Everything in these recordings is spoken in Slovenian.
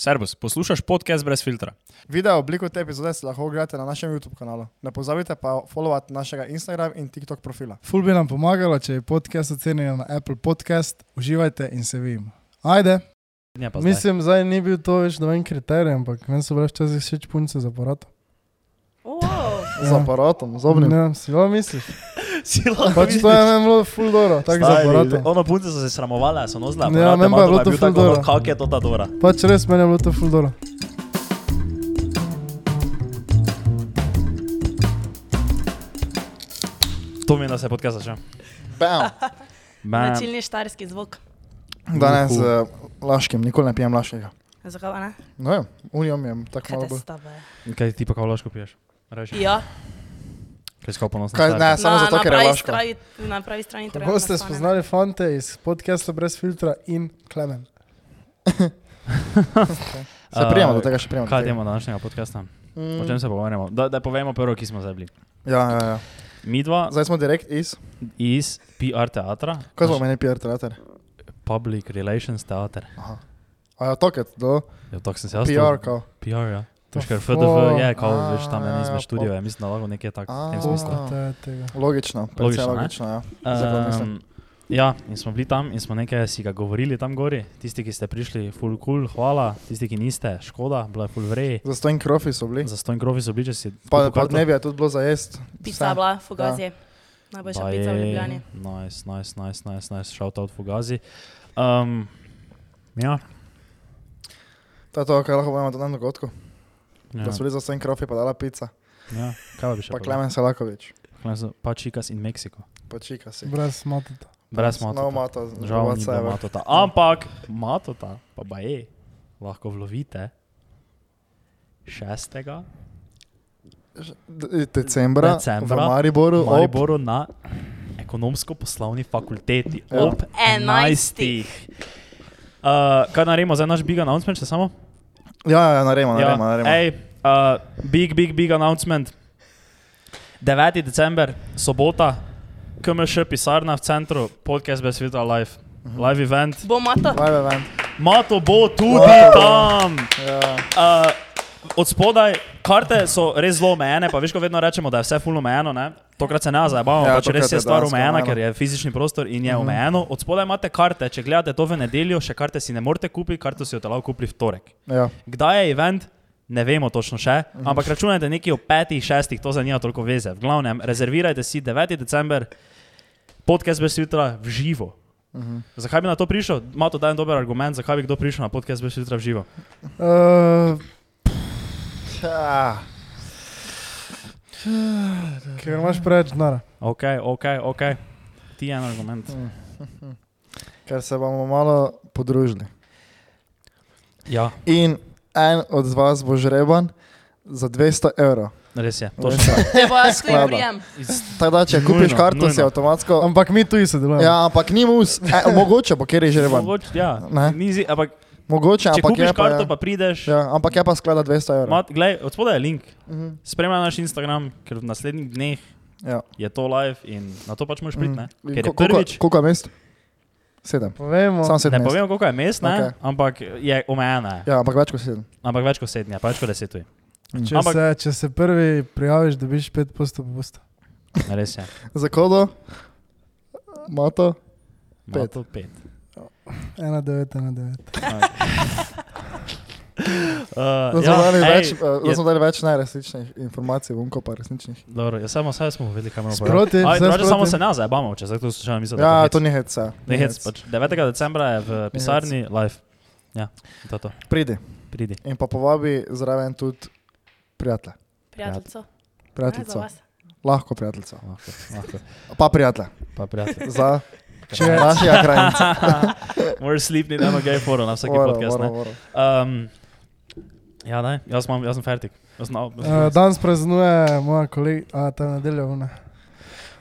Servus, poslušaš podcast brez filtra. Video obliko te epizode si lahko ogledate na našem YouTube kanalu. Ne pozabite pa followati našega Instagram in TikTok profila. Ful bi nam pomagalo, če je podcast ocenjen na Apple Podcast. Uživajte in se vidimo. Ajde. Pa zdaj. Mislim, zdaj ni bil to več noben kriterij, ampak meni so bile včasih všeč punce za aparat. Wow. Z aparatom, z obnim. Ne, si jo misliš? Si lahko Pač to je meni bilo ful dobro, tako za aparatom. Ono punce so se sramovale, so nosile Ja, aparate, meni pa je bilo to bil ful tako, dobro. Kak je to ta dobra? Pač res meni je bilo to ful dobro. To mi je, da se podcast začne. Bam. Bam. Značilni štarski zvok. Danes z uh, laškim, nikoli ne pijem laškega. Zakaj ne? No, ja, unijom je tako malo bolj. Kaj ti pa kavlaško piješ? Reži. Ja, Kao ponosen? Kaj, ne, samo na, zato, ker je strani, na pravi strani torej Kako ste nastanem. spoznali fante iz podcasta brez filtra in Klemen? Se prijemo do tega, še prijemo. Kaj tega. temo današnjega podcasta? O čem Mm, se pogovarjamo? Da, da povemo prvo, ki smo zdaj bili. Ja, ja, ja. Mi dva Zdaj smo direkt iz. iz PR teatra, Kaj smo meni PR teater? Public Relations teater. Aha. A ja, toket, do Ja, tako sem se jaz. PR, kao. PR, ja. To Veš, ker fuck. FDV je, kao, A, veš, tam je ja, izmed študijov, je mislim, da lahko nekje tak, v tem A. smislu. Je. Logično, Logično, logično, ja. Um, ja, in smo bili tam in smo nekaj si ga govorili tam gori. Tisti, ki ste prišli, full cool, hvala. Tisti, ki niste, škoda, bilo je full vrej. Za stojn krofi so bili. Za stojn krofi so bili, če si. Pa, pa dnevi je tudi bilo za jest. Pica je bila, fugazi. Najboljša Baje, pica v Ljubljani. Nice, nice, nice, nice, nice, shout out Fugazi. Um, ja, To je to, kar lahko povemo na tem dogodku. Ja, Da so bili za stojn krofi, pa dala pica. ja, kaj pa bi še Pa? Klemen so- Pa Čikas in Meksiko. Pa čika si. Brez matota. Brez No, matota. mato. Žal ni bilo whatsoever. matota. Ampak matota, pa baje, lahko vlovite 6. D- Decembra, Decembra v Mariboru, v Mariboru na ekonomsko-poslovni fakulteti Ja. ob 11. Uh, kaj naredimo, zdaj naš big announcement, še samo? Ob... Ja, ja, naredimo, naredimo. naredimo. Ej, uh, big, big, big announcement. 9. december, sobota, KMŠ pisarna v centru, podcast bez sveta live. Mhm. Live event. Bo mato? Live event. Mato bo tudi bo. tam. Ja. Uh, od spodaj, karte so res zelo omejene, pa veš, ko vedno rečemo, da je vse fulno omejeno. Ne? Tokrat se ne zabavamo, Ja, pač res je stvar omejena, ker je fizični prostor in je Mhm. omejeno. Od spodaj imate karte, če gledate to v nedeljo, še karte si ne morete kupiti, karte si jo lahko kupili v torek. ja. Kdaj je event? Ne vemo točno še, ampak računajte nekje ob 5, 6, to zanima toliko veze. V glavnem, rezervirajte si 9. december, podcast brez jutra v živo. Mhm. Zakaj bi na to prišel? Ima to en dober argument, zakaj bi kdo prišel na podcast brez jutra v živo. Uh, ker imaš preveč denarja. Ok, ok, ok. Ti en argument. Ker se bomo malo podružili. Ja, In en od vas bo žreban za 200 evrov. res je. Bo jaz tudi prijem. Tako da, če Nujno, kupiš karto, si nujno. avtomatsko. Ampak mi tu sodelujemo. Ja, ampak ni mus, e, mogoče bo kjer je žreban. Mogoče, ja, nizi, ampak Mogoče, če ampak kupiš je pa. karto, je- pa prideš. Ja, ampak je pa sklada 200 evrov. Mat, glej, od spodaj je link. Mhm. Spremljaj naš Instagram, ker v naslednjih dneh Ja. je to live in na to pač moraš priti. prvič. Koliko je mest? Sedem. Povemo. Sam Ne sedem. mest. povem, koliko je mest, ne, Okej. ampak je omejena. je. Ja, ampak več kot sedem. Ampak več kot sedem, je, pa več kot deset. Če, Ampak- se, če se prvi prijaviš, dobiš 5 postov popusta. Res je. Za kodo? Mato? Ima Pet. pet. 1, 9, 1, 9. Uh, Da smo dali ej, več, eh, da je- smo dali več najresničnih informacij, vunko pa resničnih. Dobro, ja, samo vse smo vedeli, kaj imamo Sproti, Aj, drugače samo sproti. se ne zabavamo, če zdaj to slučajno mislite. Ja, to ni hec. ja. Ne hec, pač 9. decembra je v pisarni live. Ja, to je to. Pridi Pridi. in pa povabi zraven tudi prijatelja. Prijateljico. Prijateljico. Lahko prijateljico. Lahko, lahko. Pa prijatelja. Pa prijatelj. Za našega krajinca. Moraš slipniti eno gay foro na vsaki podcast. mora, ne. mora. Um, ja, ne, jaz, imam, jaz sem fertik. Jaz, no, Uh, danes praznuje moja kolegica, a ta nedelja vna.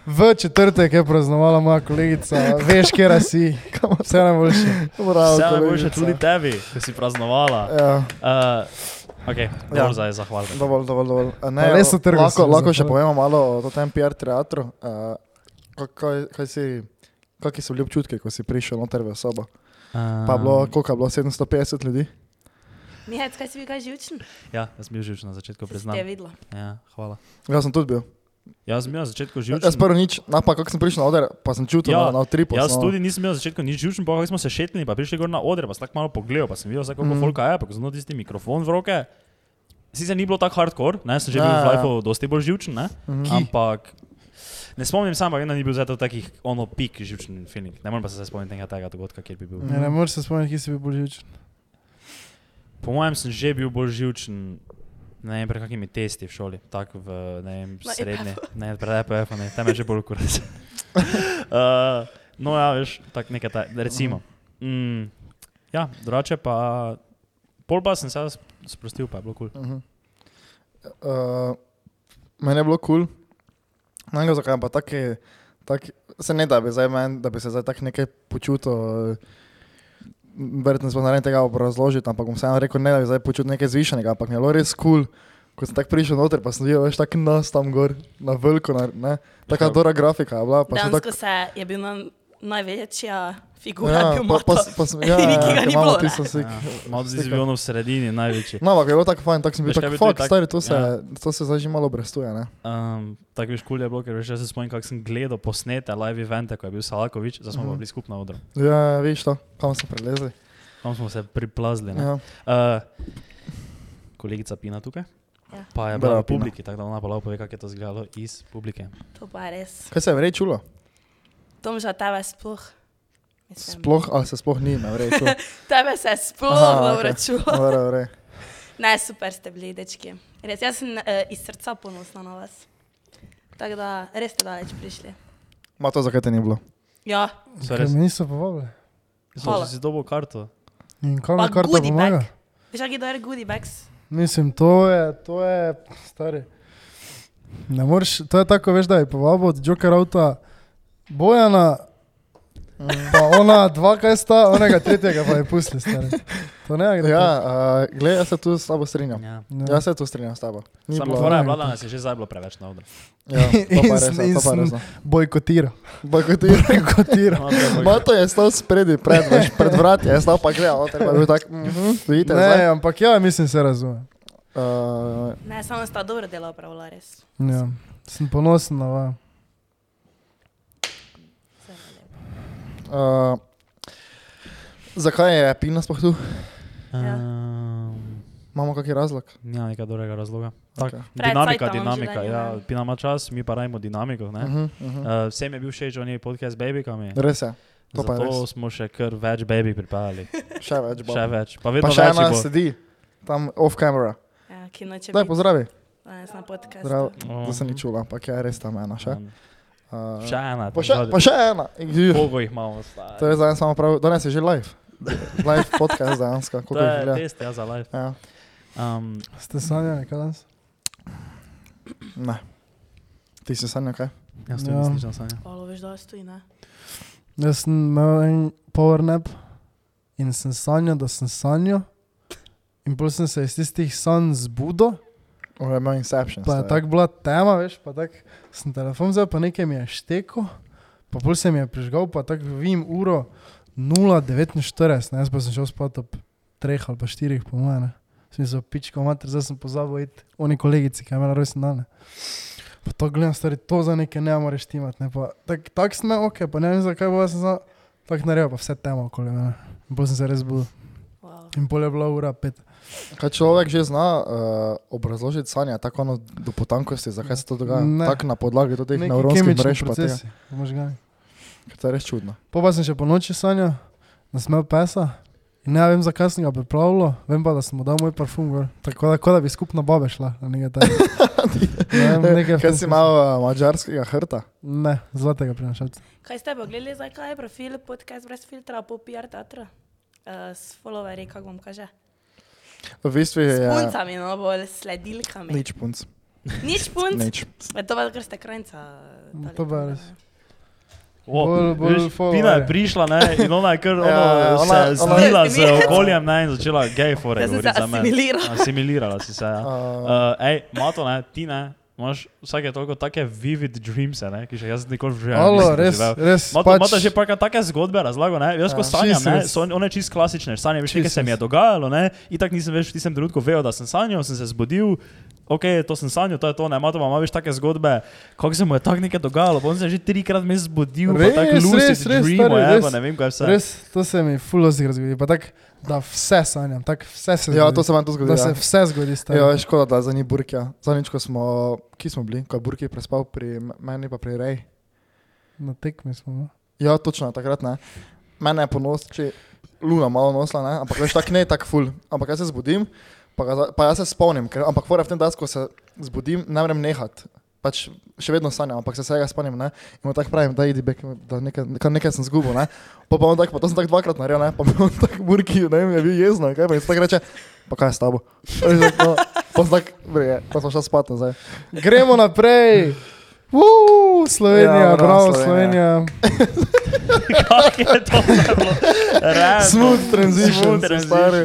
V četrtek je praznovala moja kolegica, veš, kje si, vse najboljše. Bravo, Vse najboljše tudi tebi, ki si praznovala. Ja, Uh, ok, Ja. dobro zdaj zahvaljujem. dovolj, dovolj, dovolj. A Ne, res so trgovci, lahko, lahko še povemo malo o tem PR teatru. Uh, kaj, kaj, si, kakšni so bili občutki, ko si prišel noter v sobo? Pa je bilo, koliko je bilo, 750 ljudi? Mihec, kaj si bil kaj živčen? Ja, jaz sem bil živčen na začetku, priznam. videla. Ja, hvala. Jaz sem tudi bil. Jaz sem bil na začetku živčen. Jaz prvo nič, napak, kako sem prišel na oder, pa sem čutil Ja, na, na tripu. Jaz tudi nisem imel na začetku nič živčen, pa ko smo se šetili, pa prišli gor na oder, pa sem tako malo pogledal, pa sem videl, kako mm. folka je, pa ko sem tisti mikrofon v roke. Sicer ni bilo tako hardcore, ne, sem že Ja, bil v ja, ja. lifeu dosti bolj živčen, ne, Mhm. ampak ne spomnim se, ampak vedno ni bil zato takih ono pik živčen feeling. Ne morem pa se spomniti tega, tega dogodka, kjer bi bil. Ne, ne moreš se spomniti, kje si bil bolj živčen. Po mojem sem že bil bolj živčen. Ne vem, pred kakimi testi v šoli, tako v ne vem, Na srednje, ne pred EPF, ne, tam je že bolj kurat. uh, no, ja, veš, tako nekaj, ta, recimo. Mm, ja, drugače pa, pol pa sem se sprostil, pa je bilo kul. Cool. Mhm. Uh, meni je bilo kul, cool. ne vem zakaj, ampak tako je, tak, se ne da bi, zdaj men, da bi se zdaj tako nekaj počutil. Uh, Verjetno smo naredili tega obrazložiti, ampak bom vseeno rekel, ne da bi zdaj počutil nekaj zvišenega, ampak mi je bilo res kul. Cool. Ko sem tako prišel noter, pa sem videl, veš, tako nas tam gor, na veliko, ne, taka dobra grafika je bila. Dejansko tako, se je bil na največja figura, ja, bil pa, pa, pa, sem- ja, ja, ja, ni imamo bilo, tisto slik. Ja, malo se bil v sredini, največji. No, ampak je bilo tako fajn, tako sem bil tako, bi fuck, tak- stari, to se, ja. to se zdaj že malo obrestuje, ne. Um, tako veš, kul je bilo, ker veš, jaz se spomnim, kako sem gledal posnete live evente, ko je bil Salakovič, zdaj smo Mhm. pa bili skupaj na odru. Ja, veš to, kam smo prelezli. Tam smo se priplazili. ne. Ja. Uh, kolegica Pina tukaj. Ja. Pa je bila v publiki, tako da ona pa lahko pove, kako je to izgledalo iz publike. To pa je res. Kaj se je vrej čulo? Tomža tebe sploh. Mislim, Sploh, ali se sploh ni, ne vrej čulo. Tebe se sploh Aha, čulo. Vrej, vrej. Ne, super ste bili, dečki. Res, jaz sem uh, iz srca ponosna na vas. Tako da res ste daleč prišli. Ma to zakaj te ni bilo? Ja, res- me niso povabili. So Hvala. si dobil karto. In kam pa mi karta goodie pomaga? bag. Veš, kak je dober goodie bags? Mislim, to je, to je, stari. Ne moreš, to je tako, veš, da je povabil od Joker avta Bojana, pa ona dva, kaj sta, onega tretjega pa je pustil, stari. To ne gre. Ja, uh, gled, jaz se tu s tabo strinjam. Ja. Ja. Jaz se tu strinjam s tabo. Ni Samo bilo. fora je ne, bila, to- da nas je že zdaj bilo preveč na odru. Ja, to pa res, In to pa sem- res. Bojkotira. Bojkotiral. Bojkotira. Mato je stal spredi, pred, veš, pred vrati, jaz stal pa gledal, pa je bil tak, mhm, vidite, zdaj. Ne, ampak ja, mislim, se razume. Uh, Ne, samo sta dobro dela opravila, res. Ja. Sem ponosen na vas. Vse je lepo. Uh, zakaj je Pina sploh tu? Ja. Um, Imamo kakšen razlog? Nima nekega dobrega razloga. Tak, Okay. Pred dinamika, cajtom dinamika. Ja. Pina ima čas, mi pa rajmo dinamiko. ne. Uh -huh, uh -huh. Uh, vsem je bil všeč, oni podcast s babykami. Res je, to pa je Zato res. smo še kar več baby pripeljali. še več bo. Še več. Pa Pa še ena sedi, tam off camera. Ja, Daj, pozdravi. danes na podkastu. Zdrav, Oh. to se ni čula, ampak je res tam ena še. Um, Uh, Še ena. pa, še, pa še ena. Koliko jih imamo? stari? To je zdaj samo prav, danes je že live. Live podcast dejansko, To koliko jih je gleda. test, ja, za live. Ja. Um, Ste sanjali, kaj danes? Ne. Ti si sanjal kaj? jaz to Ja. nisem nič sanjal. Hvala, veš, da stoji, ne? Jaz sem imel en power nap in sem sanjal, da sem sanjal. In potem sem se iz tistih sanj zbudil, Je imel Inception. pa je stari. tako bila tema, veš, pa tako sem telefon vzel, pa nekaj mi je šteko, pa pol se mi je prižgal, pa tako vidim uro 0,49, ne, jaz pa sem šel spat ob 3 ali pa 4, po mojem. Smisel, pičko mater, zdaj sem pozabil iti, oni kolegici, ki je imela rojsten dan. ne. Pa to gledam, stari, to za nekaj ne moreš timati, ne, pa tako tak sem ok, pa ne vem zakaj, bo jaz sem za, tako naredil, pa vse tema okoli mene. In potem sem se res budil. Wow. In pol je bila ura pet. Kaj človek že zna uh, obrazložiti sanje, tako ono do potankosti, zakaj se to dogaja? Tako na podlagi teh Neki nevronskih kemični mrež, pa tega. možganih. To je res čudno. Po pa sem še po noči sanjal, da sem imel pesa. In ne vem, zakaj sem ga pripravljal, vem pa, da sem mu dal moj parfum gor. Tako da, da bi skupna babe šla na nekaj takega. Ne nekaj Kaj si imel uh, mačarskega hrta? Ne, zlatega prinašalca. Kaj ste pogledali, zdaj kaj je profil podcast brez filtra po PR teatru? Uh, s followerji, kako vam kaže. V bistvu S je puncami, no, bolj sledilkami. nič punc. Nič punc? Nič. Je to pa kar ste krajca. dali To pa res. O, Bolj- bolj veš. Pina je prišla ne, in ona je kar ono, Ja, se ona- ona- zlila z okoljem ne, in začela gej fore se govoriti za mene. asimilirala. Asimilirala si se, ja. Uh, Uh, ej, Mato, ne, ti ne, imaš vsake toliko take vivid dreams, ne, ki še jaz nikoli v življenju nisem res, res. Mata, pač, mata že pa take zgodbe razlago, ne? Jaz ko Ja, sanjam, ne, so on- one čist klasične, sanjam, veš, Čisto se mi je dogajalo, ne, in tako nisem več v tistem trenutku vedel, da sem sanjal, sem se zbudil, ok, to sem sanjal, to je to, ne, mata pa ima več take zgodbe, kako se mu je tako nekaj dogajalo, on se je že trikrat me zbudil, pa tako Res, lucid res, res, dream, stari, je, res. pa ne vem kaj vse. Res, to se mi fulozi zgodi. Pa tako, da vse sanjam, tako vse se zgodi. Ja, to se vam to zgodi. Da se Ja. vse zgodi. stari. Ja, škoda, da za njih burkja. Zadnjič, ko smo, ki smo bili, ko je burki prespal pri meni pa pri Rej. Na tekmi smo. no. Ja, točno, takrat ne. Mene je ponos, če luna malo nosila, ne? ampak veš, tak ne je tako ful. Ampak jaz se zbudim, pa, ga, pa jaz se spomnim, ker, ampak fora v tem, da ko se zbudim, ne morem nehati. Pač še vedno sanjam, ampak se vsega spomnim, ne? In tako pravim, da idi bek, da nekaj, nekaj, nekaj sem zgubil, ne? Pa pa on tako, pa to sem tako dvakrat naredil, ne? Pa mi on tako burki, ne vem, je bil jezno, kaj pa in tako reče, pa kaj je s tabo? Tako, no, Pa sem tako, bre, pa smo šli spat nazaj. Gremo naprej. Uu, Slovenija, Ja, bravo, bravo, Slovenija. Kako je to bilo? Random. Smooth transition, Smooth stari.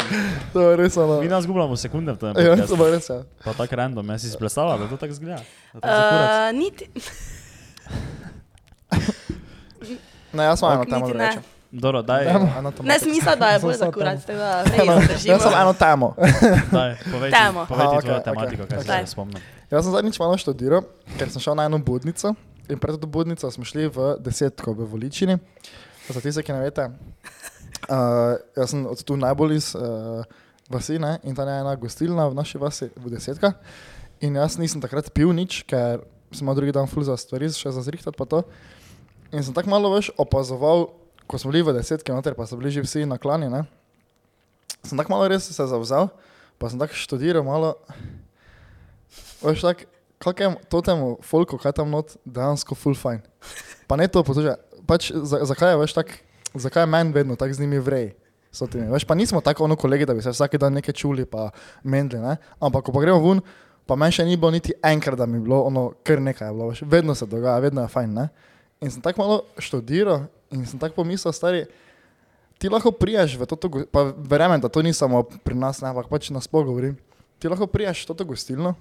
To je res ono. Mi nas gubljamo sekunde v tem. Ja, to je res, ja. Pa tako random, jaz si predstavljam, da to tako zgleda. Kurac. Uh, niti, Ne, jaz sem eno ne. reče. Dobro, daj, Eno temo. ne smisla, da je bolj za kurac, tema. tako da res se držimo. Jaz sem eno temo. daj, povej ti, Temo. povej ti Aha, tvojo okej, tematiko, okej, kaj se spomnim. Jaz sem zadnjič malo študiral, ker sem šel na eno budnico in pred to budnico smo šli v desetko v Voličini. Za tiste, ki ne veste, uh, jaz sem od tu najbolj iz uh, vasi ne? in tam je ena gostilna v naši vasi, v desetka. In jaz nisem takrat pil nič, ker sem imel drugi dan ful za stvari, še za zrihtati pa to. In sem tako malo več opazoval, ko smo bili v desetki noter, pa so bili že vsi naklani. Ne? Sem tako malo res se zavzel, pa sem tako študiral malo. Veš, tak, kako je to temu folku, kaj tam not, dejansko full fine. Pa ne to poslušaj, pač za, zakaj je, veš, tak, zakaj je meni vedno tako z njimi vrej. Veš, pa nismo tako ono kolegi, da bi se vsak dan nekaj čuli, pa mendli, ne? ampak ko pa gremo ven, pa meni še ni bilo niti enkrat, da mi je bilo ono, kar nekaj je bilo, veš, vedno se dogaja, vedno je fajn. Ne? In sem tako malo študiral in sem tako pomislil, stari, ti lahko prijaš v to, pa verjamem, da to ni samo pri nas, ne, ampak pač nasploh govorim. Ti lahko prijaš v to gostilno,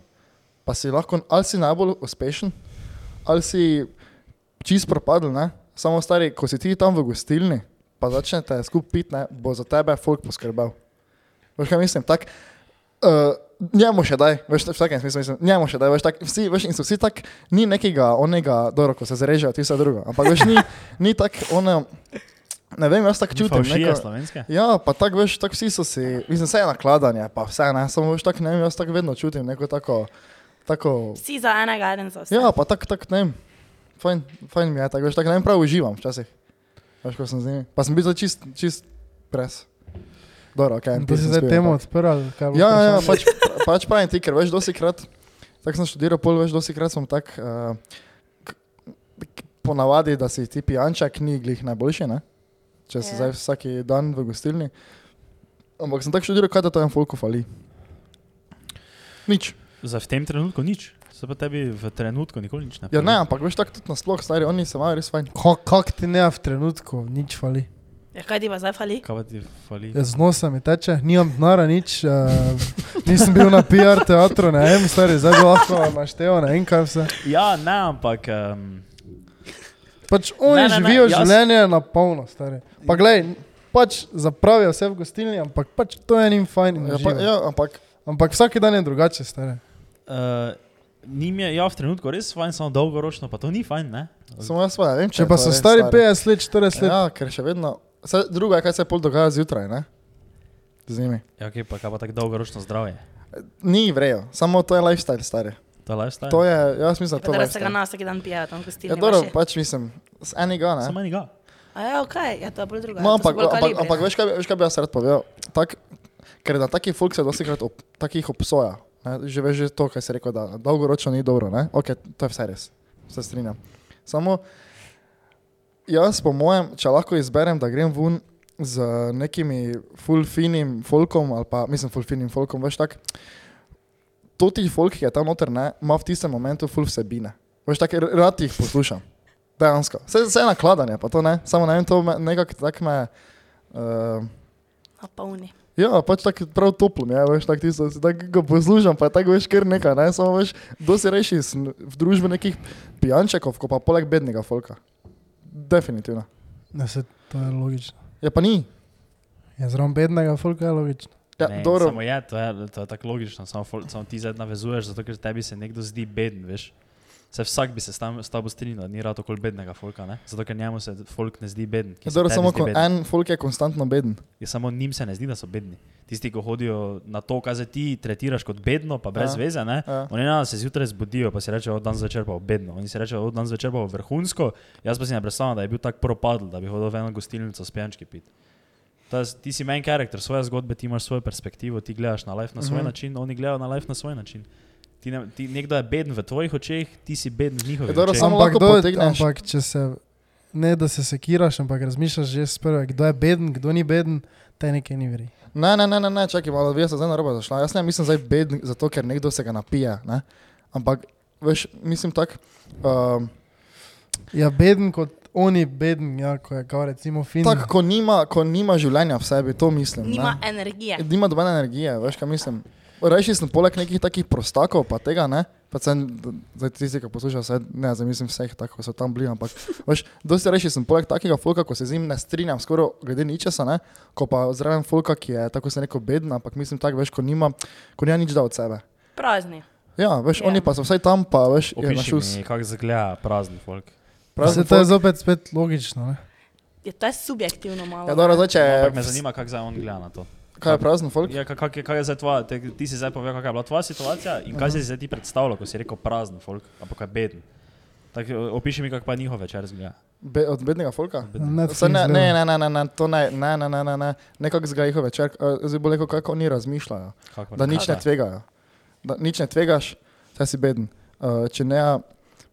pa si lahko ali si najbolj uspešen, ali si čist propadel, ne? samo stari, ko si ti tam v gostilni, pa začnete skupaj piti, ne, bo za tebe folk poskrbel. Veš kaj mislim? Tak, uh, njemu še daj, veš, v vsakem smislu mislim, njemu še daj, veš, tak, vsi, veš, in so vsi tak, ni nekega onega, dobro, ko se zrežejo, ti vse drugo, ampak veš, ni, ni tak, ono, ne vem, jaz tako čutim. Faušije neko- slovenske? Ja, pa tako veš, tako vsi so si, mislim, vse je nakladanje, pa vse ne, samo veš, tako ne vem, jaz tako vedno čutim neko tako, tako, Vsi za enega, eden za vse. ja, pa tako, tako ne vem, fajn, fajn mi je, tako veš, tako ne vem, prav uživam včasih, veš, ko sem z njimi, pa sem bil zdaj čist, čist pres. Dobro, ok. In To si zdaj temo odprl. Ja, ja, ja, pač, pač pravim ti, ker veš, dosti krat, tako sem študiral, pol veš, dosti krat sem tak, uh, ponavadi, da si ti pijančak, ni glih najboljši, ne? če si Ja. zdaj vsak dan v gostilni. Ampak sem tako študiral, kaj da to en folku fali. Nič. Za v tem trenutku nič. Se pa tebi v trenutku nikoli nič ne Ja, ne, ampak veš, tako tudi nasploh, stari, oni se imajo res fajn. Ka- Kak ti ne v trenutku, nič fali. Ja, kaj ti pa zdaj fali? Kaj ti fali? Ja, z nosa mi teče, nimam denara nič, uh, nisem bil na PR teatru, ne vem, stari, zdaj bi lahko naštel, ne vem kaj vse. Ja, ne, ampak. Um, Pač oni Ne, ne, ne, živijo jaz- življenje na polno, stari. Pa glej, pač zapravijo vse v gostilni, ampak pač to je njim fajn. in Ja, pa, ja, ampak Ampak vsak dan je drugače, stari. uh, Nim je ja, v trenutku res fajn, samo dolgoročno, pa to ni fajn, ne? samo jaz pa ne vem, Če je pa so res, stari 50 let, 40 let, Ja, ker še vedno, vse drugo je, kaj se pol dogaja zjutraj, ne? Z njimi. Ja, okay, pa kaj pa tako dolgoročno zdravje? Ni vrejo, samo to je lifestyle, stari. To je lifestyle? To je, jaz mislim, da Pa to je da se ga nas vsak dan pijejo, tam gostilni. Ja, dobro, pač mislim, z enega, ne? Samo enega. A ja, ok, ja, to je bolj druga. No, ampak, ampak, ampak veš, kaj, veš, kaj bi jaz rad povedal? Tak, ker na takih folk se dosti krat ob, takih obsoja. Ne? Že veš že to, kaj se reče, da dolgoročno ni dobro. Ne? Ok, to je vse res, se strinjam. Samo jaz, po mojem, če lahko izberem, da grem ven z nekimi full finim folkom, ali pa mislim, full finim folkom, veš tak. To ti folk, ki je tam noter, ne, ima v tistem momentu full vsebine. Veš tak, r- rad jih poslušam. Dejansko. Vse, vse je nakladanje, pa to ne, samo ne vem, to me, nekako tako me. Uh, A polni. Ja, pač tako prav toplo, ja, veš, tako tisto, tako ga poslušam, pa tako veš kar nekaj, ne, samo veš, dosti reši sem v družbi nekih pijančekov, ko pa poleg bednega folka. Definitivno. Ne, se, to je logično. Ja, pa ni. Je zraven bednega folka je logično. Ja, ne, dobro. samo je, to je, to je tako logično, samo, fol- samo ti zdaj navezuješ, zato ker tebi se nekdo zdi beden, veš. Se vsak bi se s, tam, s tabo strinjal, ni rad okoli bednega folka, ne? zato ker njemu se folk ne zdi beden. ki Ja, samo ko en folk je konstantno beden. Je samo njim se ne zdi, da so bedni. Tisti, ki hodijo na to, kaj se ti tretiraš kot bedno, pa brez Ja. veze, ne? Ja. Oni ne, se zjutraj zbudijo, pa si rečejo, dan zvečer pa bedno. Oni si rečejo, dan zvečer pa vrhunsko. Jaz pa si ne predstavljam, da je bil tak propadl, da bi hodil v eno gostilnico s pijančki pit. Je, ti si main karakter, svoje zgodbe, ti imaš svojo perspektivo, ti gledaš na life na svoj Mhm. način, oni gledajo na life na svoj način. Ti ne, ti, nekdo je beden v tvojih očeh, ti si beden v njihovih Ja, dobro, očeh. samo Ampak, kdo, ampak če se, ne da se sekiraš, ampak razmišljaš že sprva, kdo je beden, kdo ni beden, te nekaj ni veri. Ne, ne, ne, ne, ne čakaj, malo, vi ste zdaj na robe zašla. Jaz ne mislim zdaj beden, zato ker nekdo se ga napije, ne? Ampak, veš, mislim tako, um, Ja, beden kot oni beden, ja, ko je kao recimo fin. tak, ko, nima, ko nima življenja v sebi, to mislim. ne. Nima energije. Nima dobene energije, veš, kaj mislim. Reči sem poleg nekih takih prostakov, pa tega ne, pa sem, zdaj tisti, ki poslušajo, se, ne, zdaj mislim vseh, tako ko so tam bili, ampak, veš, dosti reči sem poleg takega folka, ko se z njim ne strinjam, skoraj glede ničesa, ne, ko pa zraven folka, ki je, tako se neko beden, ampak mislim tako, veš, ko nima, ko nima nič da od sebe. Prazni. Ja, veš, Ja. oni pa so vsaj tam, pa veš, je na Opiši šus. kako zgleda prazni folk. Se to je zopet spet logično. Ne? Je, to je subjektivno malo. Ja, dobro, zdaj, če No, me zanima, kako zdaj on gleda na to. Kaj je prazen folk? Ja, kaj, kaj, kaj je zdaj tvoja, te, ti si zdaj povedal, kakšna je bila tvoja situacija in kaj si si zdaj ti predstavljal, ko si rekel prazen folk, ampak kaj beden. Tak, opiši mi, kako pa njihov večer zgleda. Be, od bednega folka? Saj Ne, ne, ne, ne, ne, ne, to ne, ne, ne, ne, ne, ne. nekako zga njihov večer, eh, zdaj bo rekel, kako oni razmišljajo. Kako Da nič ne tvegajo. Da nič ne tvegaš, saj si beden. Uh, če, ne,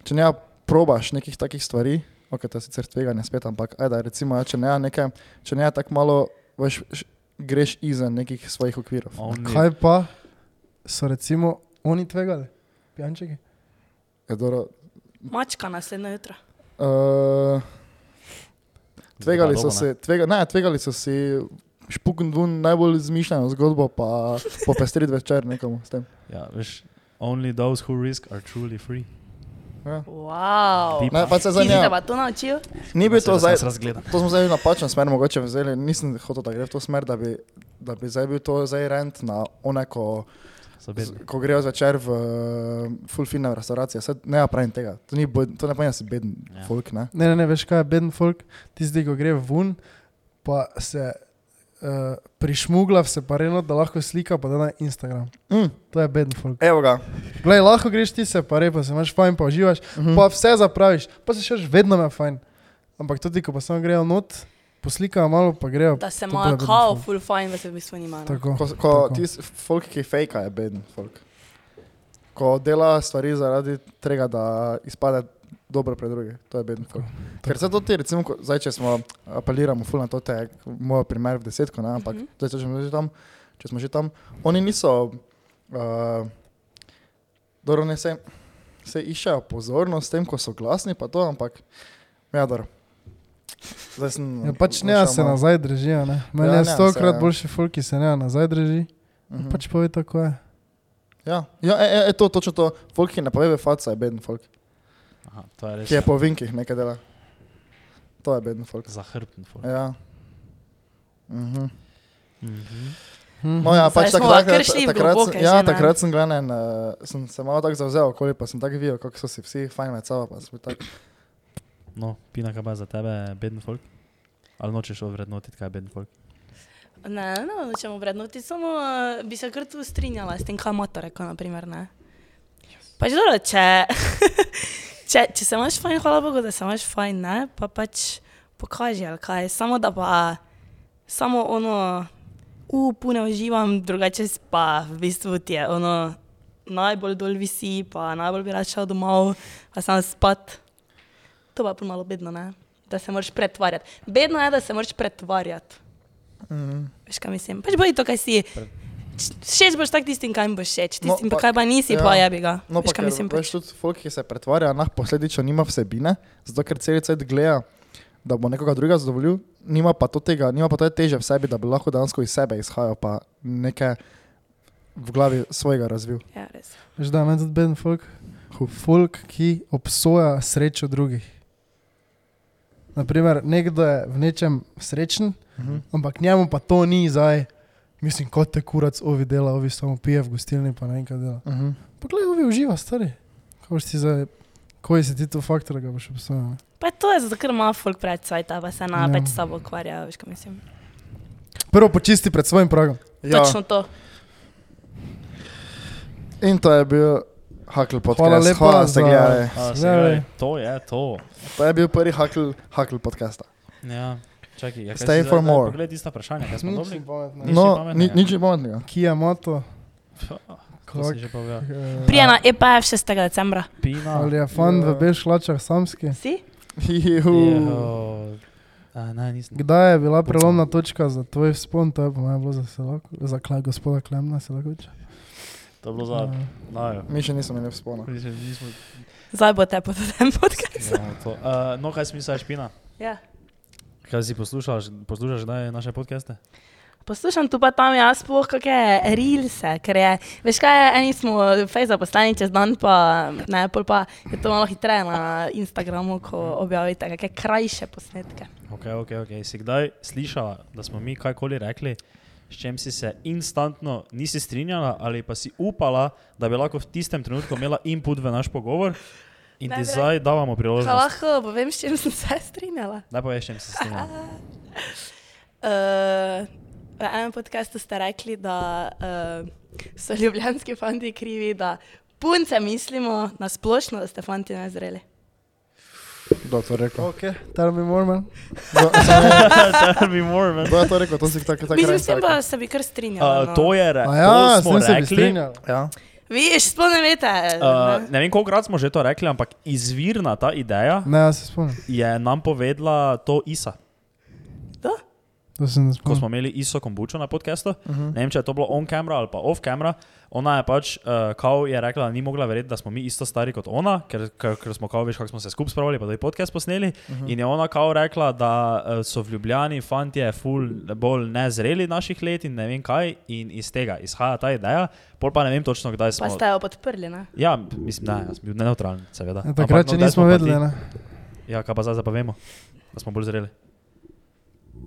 če ne probaš nekih takih stvari, ok, to je sicer tveganje spet, ampak ajde, recimo, ja, če ne nekaj, če ne tako malo, veš, greš izven nekih svojih okvirov. On Kaj pa so recimo oni tvegali, pijančeki? Je dobro, Mačka naslednje jutro. uh, tvegali so se, tvega, ne, tvegali so si špukn dvun najbolj zmišljeno zgodbo, pa popestrit večer nekomu s tem. Ja, veš, only those who risk are truly free. Ja. Wow. Ne, pa se se zanima. pa to naučil? Ni bil to zdaj, to smo zdaj napačno smer mogoče vzeli, nisem hotel, da gre v to smer, da bi, da bi zdaj bil to zdaj rent na one, ko, So z, ko grejo zvečer v uh, full fine restauracije. Saj ne pravim tega, to, ni, to ne pomeni, da si beden Ja. ja. folk, ne? Ne, ne, ne, veš kaj je beden folk, tisti, ko gre ven, pa se uh, prišmugla v separeno, da lahko slika pa da na Instagram. Mm, To je beden folk. evo ga. Glej, lahko greš ti se pa se imaš fajn, pa uživaš, Mhm. pa vse zapraviš, pa se še vedno me fajn. Ampak tudi, ko pa samo grejo not, poslikajo malo, pa grejo. Da se imajo kao full fine, da se v bistvu nima. no. Tako. Ko, ko tako. ti folk, ki fejka, je beden folk. Ko dela stvari zaradi tega, da izpade dobro pred druge, to je beden folk. Ker se to ti, recimo, ko, zdaj, če smo apeliramo ful na to, te, moj primer v desetko, ne, ampak Mhm. mm -hmm. zdaj, če, smo že tam, če smo že tam, oni niso, uh, dobro, ne se, se iščejo pozornost s tem, ko so glasni, pa to, ampak, ja, dobro. Zdaj sem. Ja, pač ne, se malo- nazaj držijo. Ne. Meni Ja, ja, je stokrat se- boljši folk, ki se ne nazaj drži. Mhm. Pač pove tako je. Ja, ja e, e, e, to, točno to, folk, ki ne pove faca, je beden folk. Aha, to je res Ki je po vinkih nekaj dela. To je beden folk. zahrbten folk. Ja. Mhm. Mhm. Hm. No, ja, pač smo takrat, takrat, globoke sem, ja, ne? takrat sem gledal, uh, sem se malo tako zavzel okoli, pa sem tako videl, kako so si vsi fajn med sabo. pa sem bil Tak, No, Pina, kaj pa za tebe beden folk? Ali nočeš ovrednotiti, kaj je beden folk? Ne, ne, nočemo vrednoti, samo uh, bi se kar tu strinjala s tem, kaj moto rekel, naprimer, ne. Pač dobro, če, če, če se imaš fajn, hvala Bogu, da se imaš fajn, ne, pa pač pokaži, ali kaj, samo da pa, samo ono, upu ne uživam, drugače pa v bistvu ti je ono, najbolj dol visi, pa najbolj bi rad šel domov, pa sam spat. To pa je pol malo bedno, ne, da se moraš pretvarjati. Bedno je, da se moraš pretvarjati. mhm. Veš, kaj mislim? Pač bodi to, kaj si. Č- Všeč boš tak tistim, kaj jim boš všeč, No, tistim, pa- pa, kaj pa nisi, ja. pa jebi ga. No, Veš, pa mislim? veš Pač. tudi folk, ki se pretvarja, nah posledično nima vsebine, zato ker cel cel gleda da bo nekoga drugega zadovoljil, nima pa to tega, nima pa to teže v sebi, da bi lahko dejansko iz sebe izhajal, pa nekaj v glavi svojega razvil. Ja, res. Veš, da je meni tudi beden folk, folk, ki obsoja srečo drugih. Naprimer, nekdo je v nečem srečen, Mhm. ampak njemu pa to ni zdaj. Mislim, kot te kurac ovi dela, ovi samo pije v gostilni, pa ne vem kaj dela. Mhm. Poglej, ovi uživa, stari. Ko si zdaj, koji si ti to faktor, da ga boš obsojal? ne? Pa to je zato, ker ima folk pred cvajta, pa se na Ja. več s sabo ukvarja, veš, kaj mislim. Prvo počisti pred svojim pragom. Ja, Točno to. in to je bil Hakl podcast. Hvala lepa Hvala, ste za- gledali. A, se Zdaj, pravi, To je to. To je bil prvi Hakl, Hakl podcasta. Ja, čakaj, ja, Stay for zdaj- daj, more. Poglej tista vprašanja, kaj smo dobili. No, ni, pametnega. nič ni pametnega. Kia Moto. To si že povedal. eh, Prije na EPF 6. decembra. Pina. Ali je fan v Ja. bež hlačah samski? Si? A, ne. Kdaj je bila prelomna točka za tvoj spon, to je po mojem bilo za, Selako, za kle, gospoda Klemna Selakoviča? To je bilo za... Eh, Najo. Mi še nismo imeli vzpona. Zdaj bo te po tem podkastu. Uh, no, kaj si misliš, Pina? Ja. Kaj si poslušaš, poslušaš zdaj naše podcaste? Poslušam tu pa tam jaz sploh kakšne rilse, ker je, veš kaj, eni smo fejza poslani čez dan, pa ne, pol pa je to malo hitreje na Instagramu, ko objavite kakšne krajše posnetke. Ok, ok, ok. Si kdaj slišala, da smo mi kajkoli rekli, s čem si se instantno nisi strinjala ali pa si upala, da bi lahko v tistem trenutku imela input v naš pogovor in ti zdaj davamo priložnost. lahko povem, s čim sem se strinjala? Daj poveš, s si se strinjala. Uh, v enem podkastu ste rekli, da uh, so ljubljanski fanti krivi, da punce mislimo na splošno, da ste fanti nezreli. Kdo je to rekel? Ok, tell me more, man. Tell me more, man. Kdo je to rekel? To si tako tako Mislim, rekel. pa se bi kar strinjala. Uh, no. to je re, A ja, to smo tem se bi rekli. Ja. Viš, sploh ne veste. Uh, ne. vem, kolikrat smo že to rekli, ampak izvirna ta ideja Ne, se spomnim. je nam povedala to Isa. To? To sem se Ko smo imeli Iso Kombučo na podkastu, Uh -huh. ne vem, če je to bilo on camera ali pa off camera, ona je pač, uh, kao je rekla, da ni mogla verjeti, da smo mi isto stari kot ona, ker, ker, ker smo kao, veš, kako smo se skupaj spravili, pa da je podcast posneli. Uh -huh. In je ona kao rekla, da uh, so v Ljubljani fantje ful bolj nezreli naših let in ne vem kaj, in iz tega izhaja ta ideja, pol pa ne vem točno, kdaj smo. Pa ste jo podprli, ne? Ja, mislim, ne, jaz sem bil neutralen, seveda. Ja, takrat, če kdaj nismo vedeli, ne. Ja, kaj pa zdaj, zdaj pa vemo, da smo bolj zreli.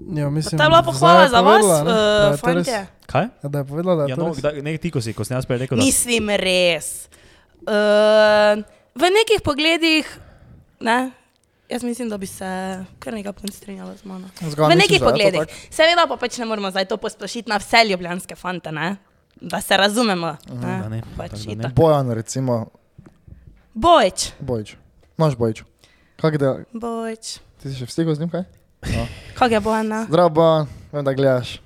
Ja, mislim, To je bila pohvala je za vas, uh, fantje. Kaj? Ja, da je povedala, da je Ja, to no, kdaj, ne, ti, ko si, ko sem jaz prej rekel, da Mislim, res. Uh, v nekih pogledih, ne, jaz mislim, da bi se kar nekaj punc strinjalo z mano. Zgoraj v misliš, nekih to pogledih. tako? Seveda pa pač ne moramo zdaj to posplošiti na vse ljubljanske fante, ne? da se razumemo. Ne? da ne, Pač tako da ne. Bojan, recimo, Bojč, Bojč. Naš Bojč. Kak da, bojč. ti si še v stiku z njim, kaj? Kak je Bojan? Zdravo, Bojan, vem, da gledaš.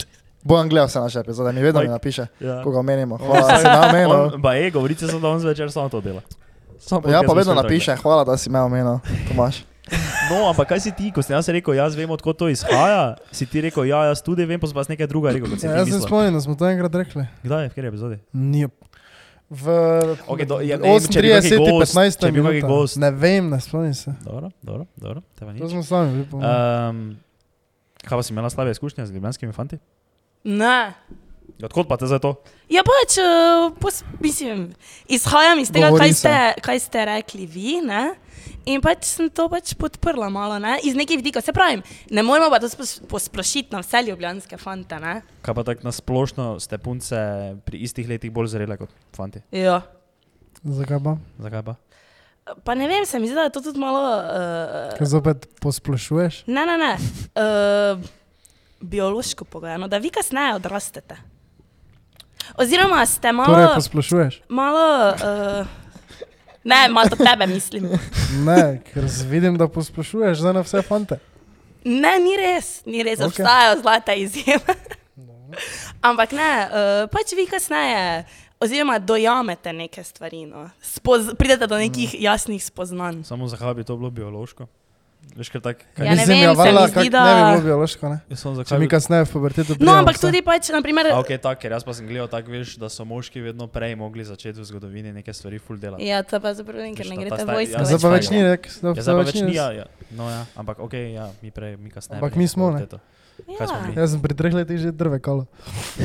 Bojan gleda vse naše epizode, mi vedno mi napiše, Ja. koga omenimo. Hvala, da si me omenil. Ba, je, govorite so, da on zvečer samo to dela. Samo Ja, pa vedno napiše, hvala, da si me omenil, Tomaš. tako. No, ampak kaj si ti, ko sem jaz rekel, jaz vem, odkot to izhaja, si ti rekel, ja, jaz tudi vem, pa sem pa nekaj druga rekel, si Ja, ti jaz se spomnim, da smo to enkrat rekli. Kdaj je, v kateri epizodi? Ni. V Okej, do- ja, ne vem, če je bil 38, kaki gost, 15 če je bil kaki minuta. gost. Ne vem, ne spomnim se. Dobro, dobro, dobro, To smo sami bili po mojem. Um, kaj pa si imela slabe izkušnje z ljubljanskimi fanti? Ne. Odkot pa te za to? Ja, pač, uh, pos, mislim, izhajam iz tega, Govori kaj ste, kaj ste rekli vi, ne? In pač sem to pač podprla malo, ne? Iz nekih vidikov. Se pravi, ne moramo pa to posplošiti na vse ljubljanske fante, ne? Kaj pa tako nasplošno ste punce pri istih letih bolj zrele kot fanti? Ja. Zakaj pa? Zakaj pa? Pa ne vem, se mi zdi, da je to tudi malo... Uh, Ker zopet posplošuješ? ne, ne, ne. Uh, biološko pogojeno, da vi kasneje odrastete. Oziroma ste malo... Torej posplošuješ? malo uh, ne, malo do tebe mislim. Ne, ker vidim, da posplošuješ na vse fante. Ne, ni res, ni res, Ok. okay. obstajajo zlata izjeme. Ampak ne, uh, pač vi kasneje, oziroma dojamete neke stvari, no. Spoz, pridete do nekih jasnih spoznanj. Samo zakaj bi to bilo biološko? Veš, ker tak, Ja, ne Mislim, vem, se mi valjda, zdi, kak da- Ne bi bilo biološko, ne? Jaz sem Če zakaj mi kasneje v pubertetu No, pridemo, ampak vse. tudi pač, naprimer, A, ok, tako, ker jaz pa sem gledal tako, veš, da so moški vedno prej mogli začeti v zgodovini neke stvari full delati. ja, to pa zapravo ker Veš, ne greste ta vojsko. ja, Zdaj pa več ni, rek. Zdaj Ja, zdaj pa več ni, ja, ja. No, ja, ampak ok, ja, mi prej, mi kasneje. Ampak mi smo, ne? Kaj Ja. Jaz sem pri treh letih že drve kolo.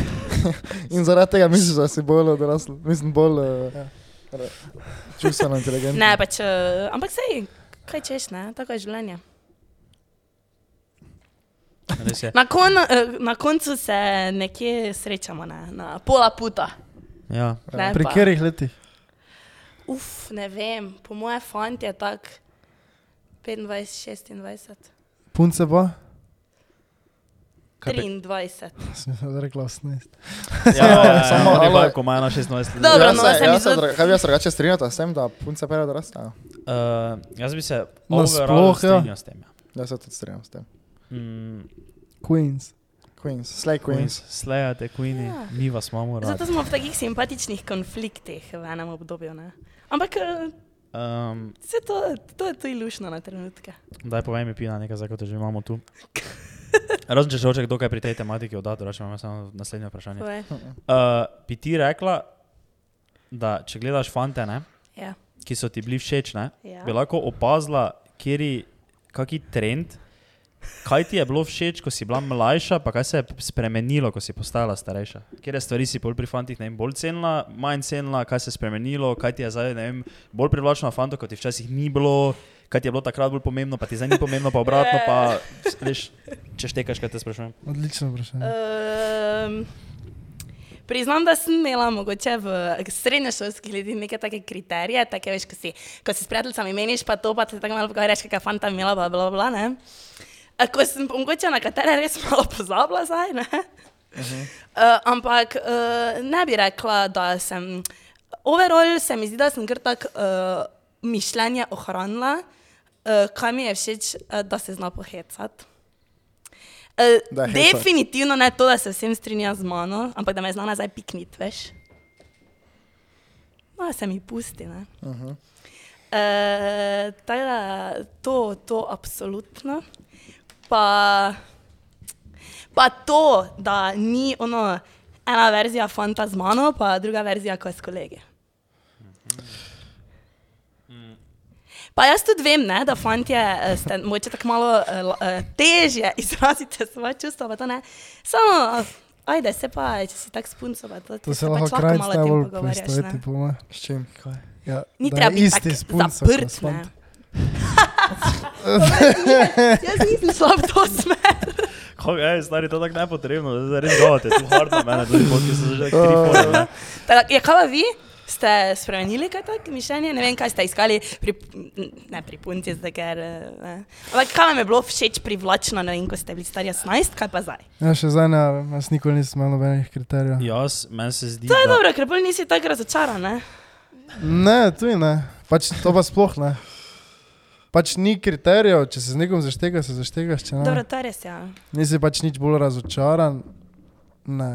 In zaradi tega misliš, da si bolj odrasel, mislim, bolj uh, Ja. čustveno inteligenten. Ne, pač, uh, ampak sej, kaj češ, ne, tako je življenje. Je. Na, kon, uh, na koncu se nekje srečamo, ne, na pola puta. Ja. Ne, Pri pa- katerih letih? Uf, ne vem, po moje fant je tak 25, 26, Punce pa? Kaj pe- 23. Sem se rekla 18. Ja, ja, ja, Samo malo- pa, ko 16 let. Dobro, Ja, no, se- ja, mi se Kaj bi jaz drugače strinjal s tem, da punce prej odrastejo? Uh, jaz bi se Na overall sploh, ja. strinjal s tem. Ja. Jaz se tudi strinjam s tem. Mm, Queens. Queens, slay Queens. Slejate, Queeni, Ja. mi vas imamo Zato radi. smo v takih simpatičnih konfliktih v enem obdobju. Ne? Ampak eh, Um, to, to je tudi lušno na trenutke. daj povej mi, Pina, nekaj, zakaj te že imamo tu. Razen če še hoče kdo kaj pri tej tematiki oddati, drugače imamo samo naslednje vprašanje. Povej. Uh, bi ti rekla, da če gledaš fante, ne, Ja. ki so ti bili všeč, ne, Ja. bi lahko opazila, kjeri, kaki trend, kaj ti je bilo všeč, ko si bila mlajša, pa kaj se je spremenilo, ko si postala starejša. Kje stvari si bolj pri fantih ne vem, bolj cenila, manj cenila, kaj se je spremenilo, kaj ti je zdaj ne vem, bolj privlačno na fanto, kot ti včasih ni bilo. Kaj ti je bilo takrat bolj pomembno, pa ti zdaj ni pomembno, pa obratno, pa veš, če štekaš, kaj te sprašujem. Odlično vprašanje. Um, priznam, da sem imela mogoče v srednješolskih letih neke take kriterije, take veš, ko si, ko si s prijateljicami meniš, pa to pa te tako malo pogovarjaš, kakšna fanta je imela, bla, bla, bla, ne. Ko sem mogoče na katere res malo pozabila zdaj, ne. Uh, ampak uh, ne bi rekla, da sem. Overall se mi zdi, da sem kar tako uh, mišljenje ohranila, uh, kaj mi je všeč, uh, da se zna pohecati. Uh, je definitivno ne to, da se vsem strinja z mano, ampak da me zna nazaj pikniti, veš. No, se mi pusti, ne. Uh -huh. Uh, tako da to, to absolutno. Pa, pa to, da ni ono, ena verzija fanta z mano, pa druga verzija kot s kolegi. Pa jaz tudi vem, ne, da fantje eh, ste moče tako malo uh, težje izrazite svoje čustva, pa to ne. Samo, eh, ajde, se pa, če si tak spunco, pa to, To se pač lahko krajc malo o tem pogovarjaš, ne. po. S čim? Ja, Ni treba biti zaprt, fant. ne. Jaz nisem šla v to smer. Kako je, stari, to je tako nepotrebno, res govate, tu hard na mene, tudi podki so že. Tako, ja, kaj pa vi? Ste spremenili kaj tako mišljenje? Ne vem, kaj ste iskali pri, ne pri punci, zdaj, ker. eh, Ne. Ampak kaj vam je bilo všeč privlačno, ne vem, ko ste bili stari 18, kaj pa zdaj? Ja, še zdaj ne, jaz nikoli nisem imel nobenih kriterijev. Jaz, meni se zdi, To je da... dobro, ker bolj nisi tako razočaran, ne? Ne, tudi ne. Pač to pa sploh ne. Pač ni kriterijev, če se z nekom zaštega, se zaštegaš, če ne. Dobro, to je res, ja. Nisi pač nič bolj razočaran. Ne.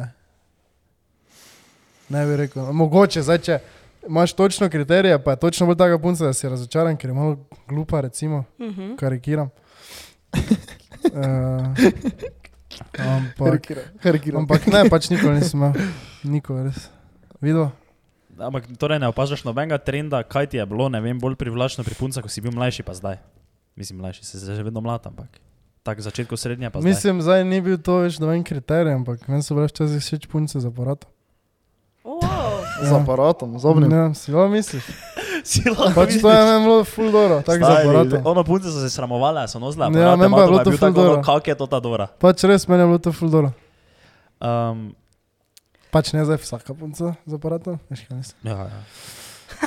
Ne bi rekel. Mogoče, zdaj, če imaš točno kriterije, pa je točno bolj taka punca, da si razočaran, ker je malo glupa, recimo, Uh -huh. karikiram. uh, ampak, Harikira. Harikira. ampak ne, pač nikoli nisem imel. Nikoli res. Videl? Ampak torej ne opažaš nobenega trenda, kaj ti je bilo, ne vem, bolj privlačno pri puncah, ko si bil mlajši, pa zdaj. Mislim, mlajši, se zdaj že vedno mlad, ampak. Tako začetku srednje pa zdaj. Mislim, zdaj ni bil to več noben kriterij, ampak meni so bile včasih všeč punce za aparat. Z aparatom, z obnim. Ne, si jo misliš? si lahko Pač to je meni bilo full dobro, tako za aparatom. Ono punce so se sramovali, so nosile Ja, aparate, meni pa je bilo to ful dobro. Kak je to ta dobra? Pač res meni je bilo to full dobro. Um, Pač ne zdaj vsaka punca z aparatom, veš kaj mislim. ja, ja.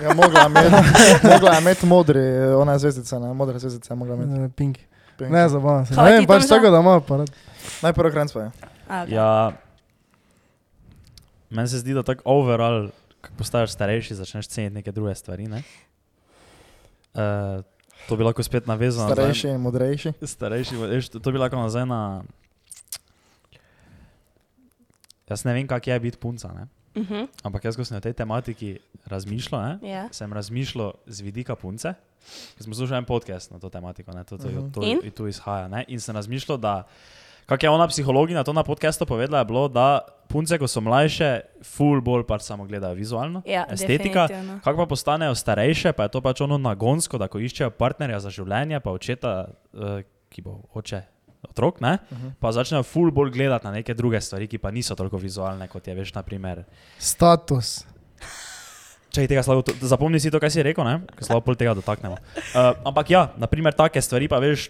Ja, mogla je imeti, imeti modri, ona je zvezdica, ne, modre zvezdice je mogla imeti. Ne, Pinki. Pink. Ne, zabavam se. Ne pač tako, da ima aparat. Najprej krenc pa je. A, okay. ja. Meni se zdi, da tako overall, ko postaješ starejši, začneš ceniti neke druge stvari. Ne? Uh, to bi lahko spet navezano. Starejši in modrejši. Starejši, veš, to, to bi lahko nazaj na. Jaz ne vem, kak je biti punca, ne? Uh -huh. ampak jaz, ko sem na tej tematiki razmišljal, ne, Ja. sem razmišljal z vidika punce, ker smo slušali en podcast na to tematiko, ne, to, to, Mhm. to, In? to, to izhaja. Ne, in sem razmišljal, da, kak je ona psihologinja to na podkastu povedala, je bilo, da punce, ko so mlajše, full bolj pač samo gledajo vizualno, Ja, estetika. Kako pa postanejo starejše, pa je to pač ono nagonsko, da ko iščejo partnerja za življenje, pa očeta, uh, ki bo oče. Otrok, ne? Mhm. Pa začnejo ful bolj gledati na neke druge stvari, ki pa niso toliko vizualne, kot je, veš, naprimer. Status. Če tega slabo, zapomni si to, kaj si rekel, ne? Ker slabo pol tega dotaknemo. Uh, ampak ja, naprimer, take stvari, pa veš,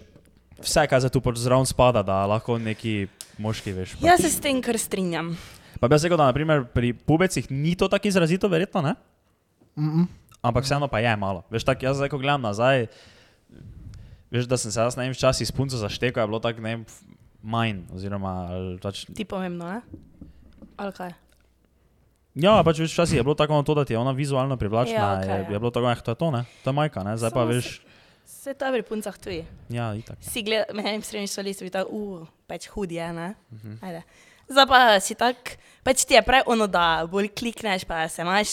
vse, kar se tu pač zraven spada, da lahko neki moški, veš. Pa, Jaz se s tem kar strinjam. pa bi jaz rekel, da naprimer, pri pubecih ni to tako izrazito, verjetno, ne? Mm -mm. Ampak vseeno pa je malo. Veš, tak, jaz zdaj, ko gledam nazaj, veš, da sem se jaz času s punco zaštekal, je bilo tako, ne manj, oziroma, pač, Ti pomembno, ne? Ali kaj? ja, pač veš, včasih je bilo tako ono to, da ti je ona vizualno privlačna, Ja, okay, je, ja. je bilo tako, eh, to je to, ne, to je majka, ne, zdaj pa Samo veš, Se to je pri puncah tudi. ja, itak. Si gledal, meni srednji šoli so bili tako, uh, pač hud je, ne? Mhm. Ajde. Zdaj pa si tak, pač ti je prej ono, da bolj klikneš, pa se imaš,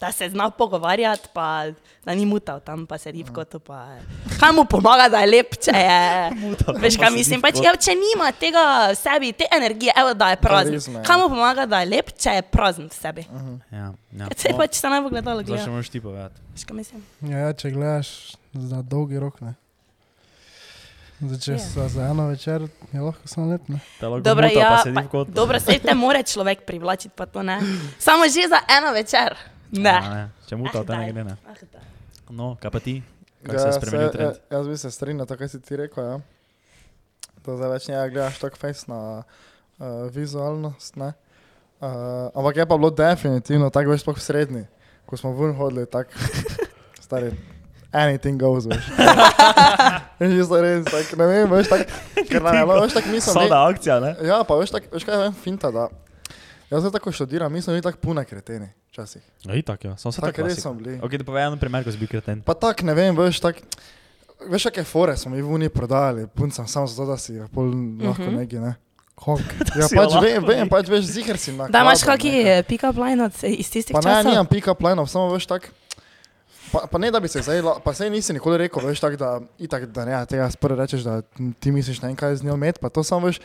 da se zna pogovarjati, pa da ni mutal tam, pa sedi v kotu, pa kaj mu pomaga, da je lep, če je. Veš, kaj mislim, pač, ja, če nima tega v sebi, te energije, evo, da je prazen. Ja. Kaj mu pomaga, da je lep, če je prazen v sebi? Ja, ja. Se je pač se najbolj gledalo, Zdaj še moraš ti povedati. Veš, kaj mislim? Ja, ja, če gledaš za dolgi rok, ne. Zdaj, če Ja. yeah. za eno večer, je lahko samo lahko Dobro, ja, pa dobro, se te more človek privlačiti, pa to ne. Samo že za eno večer. Ne. Ja, ne. Če muta, Ah, te ne gre, ne. Ah. No, kaj pa ti? Kako se je Ja, spremenil se- trend? ja, Jaz bi se strinjal, tako si ti rekel. Ja. Da zdaj več ne gledaš tako face na uh, vizualnost. Ne? Uh, ampak je pa bilo definitivno tako, veš, sploh v srednji, ko smo ven hodili, tako stari. Anything goes, veš. Veš, isto res, tak, ne vem, veš, tako, ker je bilo, veš, tako mislim, Sada akcija, ne? Ja, pa veš, tak, veš kaj je en finta, da jaz zdaj tako študiram, mi smo bili tako pune kreteni, včasih. Ja, itak, ja. Samo se Tako tako res smo bili. Ok, da povej en primer, ko si bil kreten. Pa tak, ne vem, veš, tak, veš, kakšne fore smo mi v Uni prodajali, puncam samo zato, da si pol lahko Mhm. neki, ne. Kok. Ja, pač vem, vem, pač veš, ziher si na. Da imaš eh, pick-up line od iz tistih Pa ne, časov? nimam pick-up lineov, samo veš tak. Pa, pa ne, da bi se zdaj, pa sej nisi nikoli rekel, veš, tak, da, itak, da ne, tega sprvo rečeš, da ti misliš, ne vem, kaj z njo met, pa to samo veš,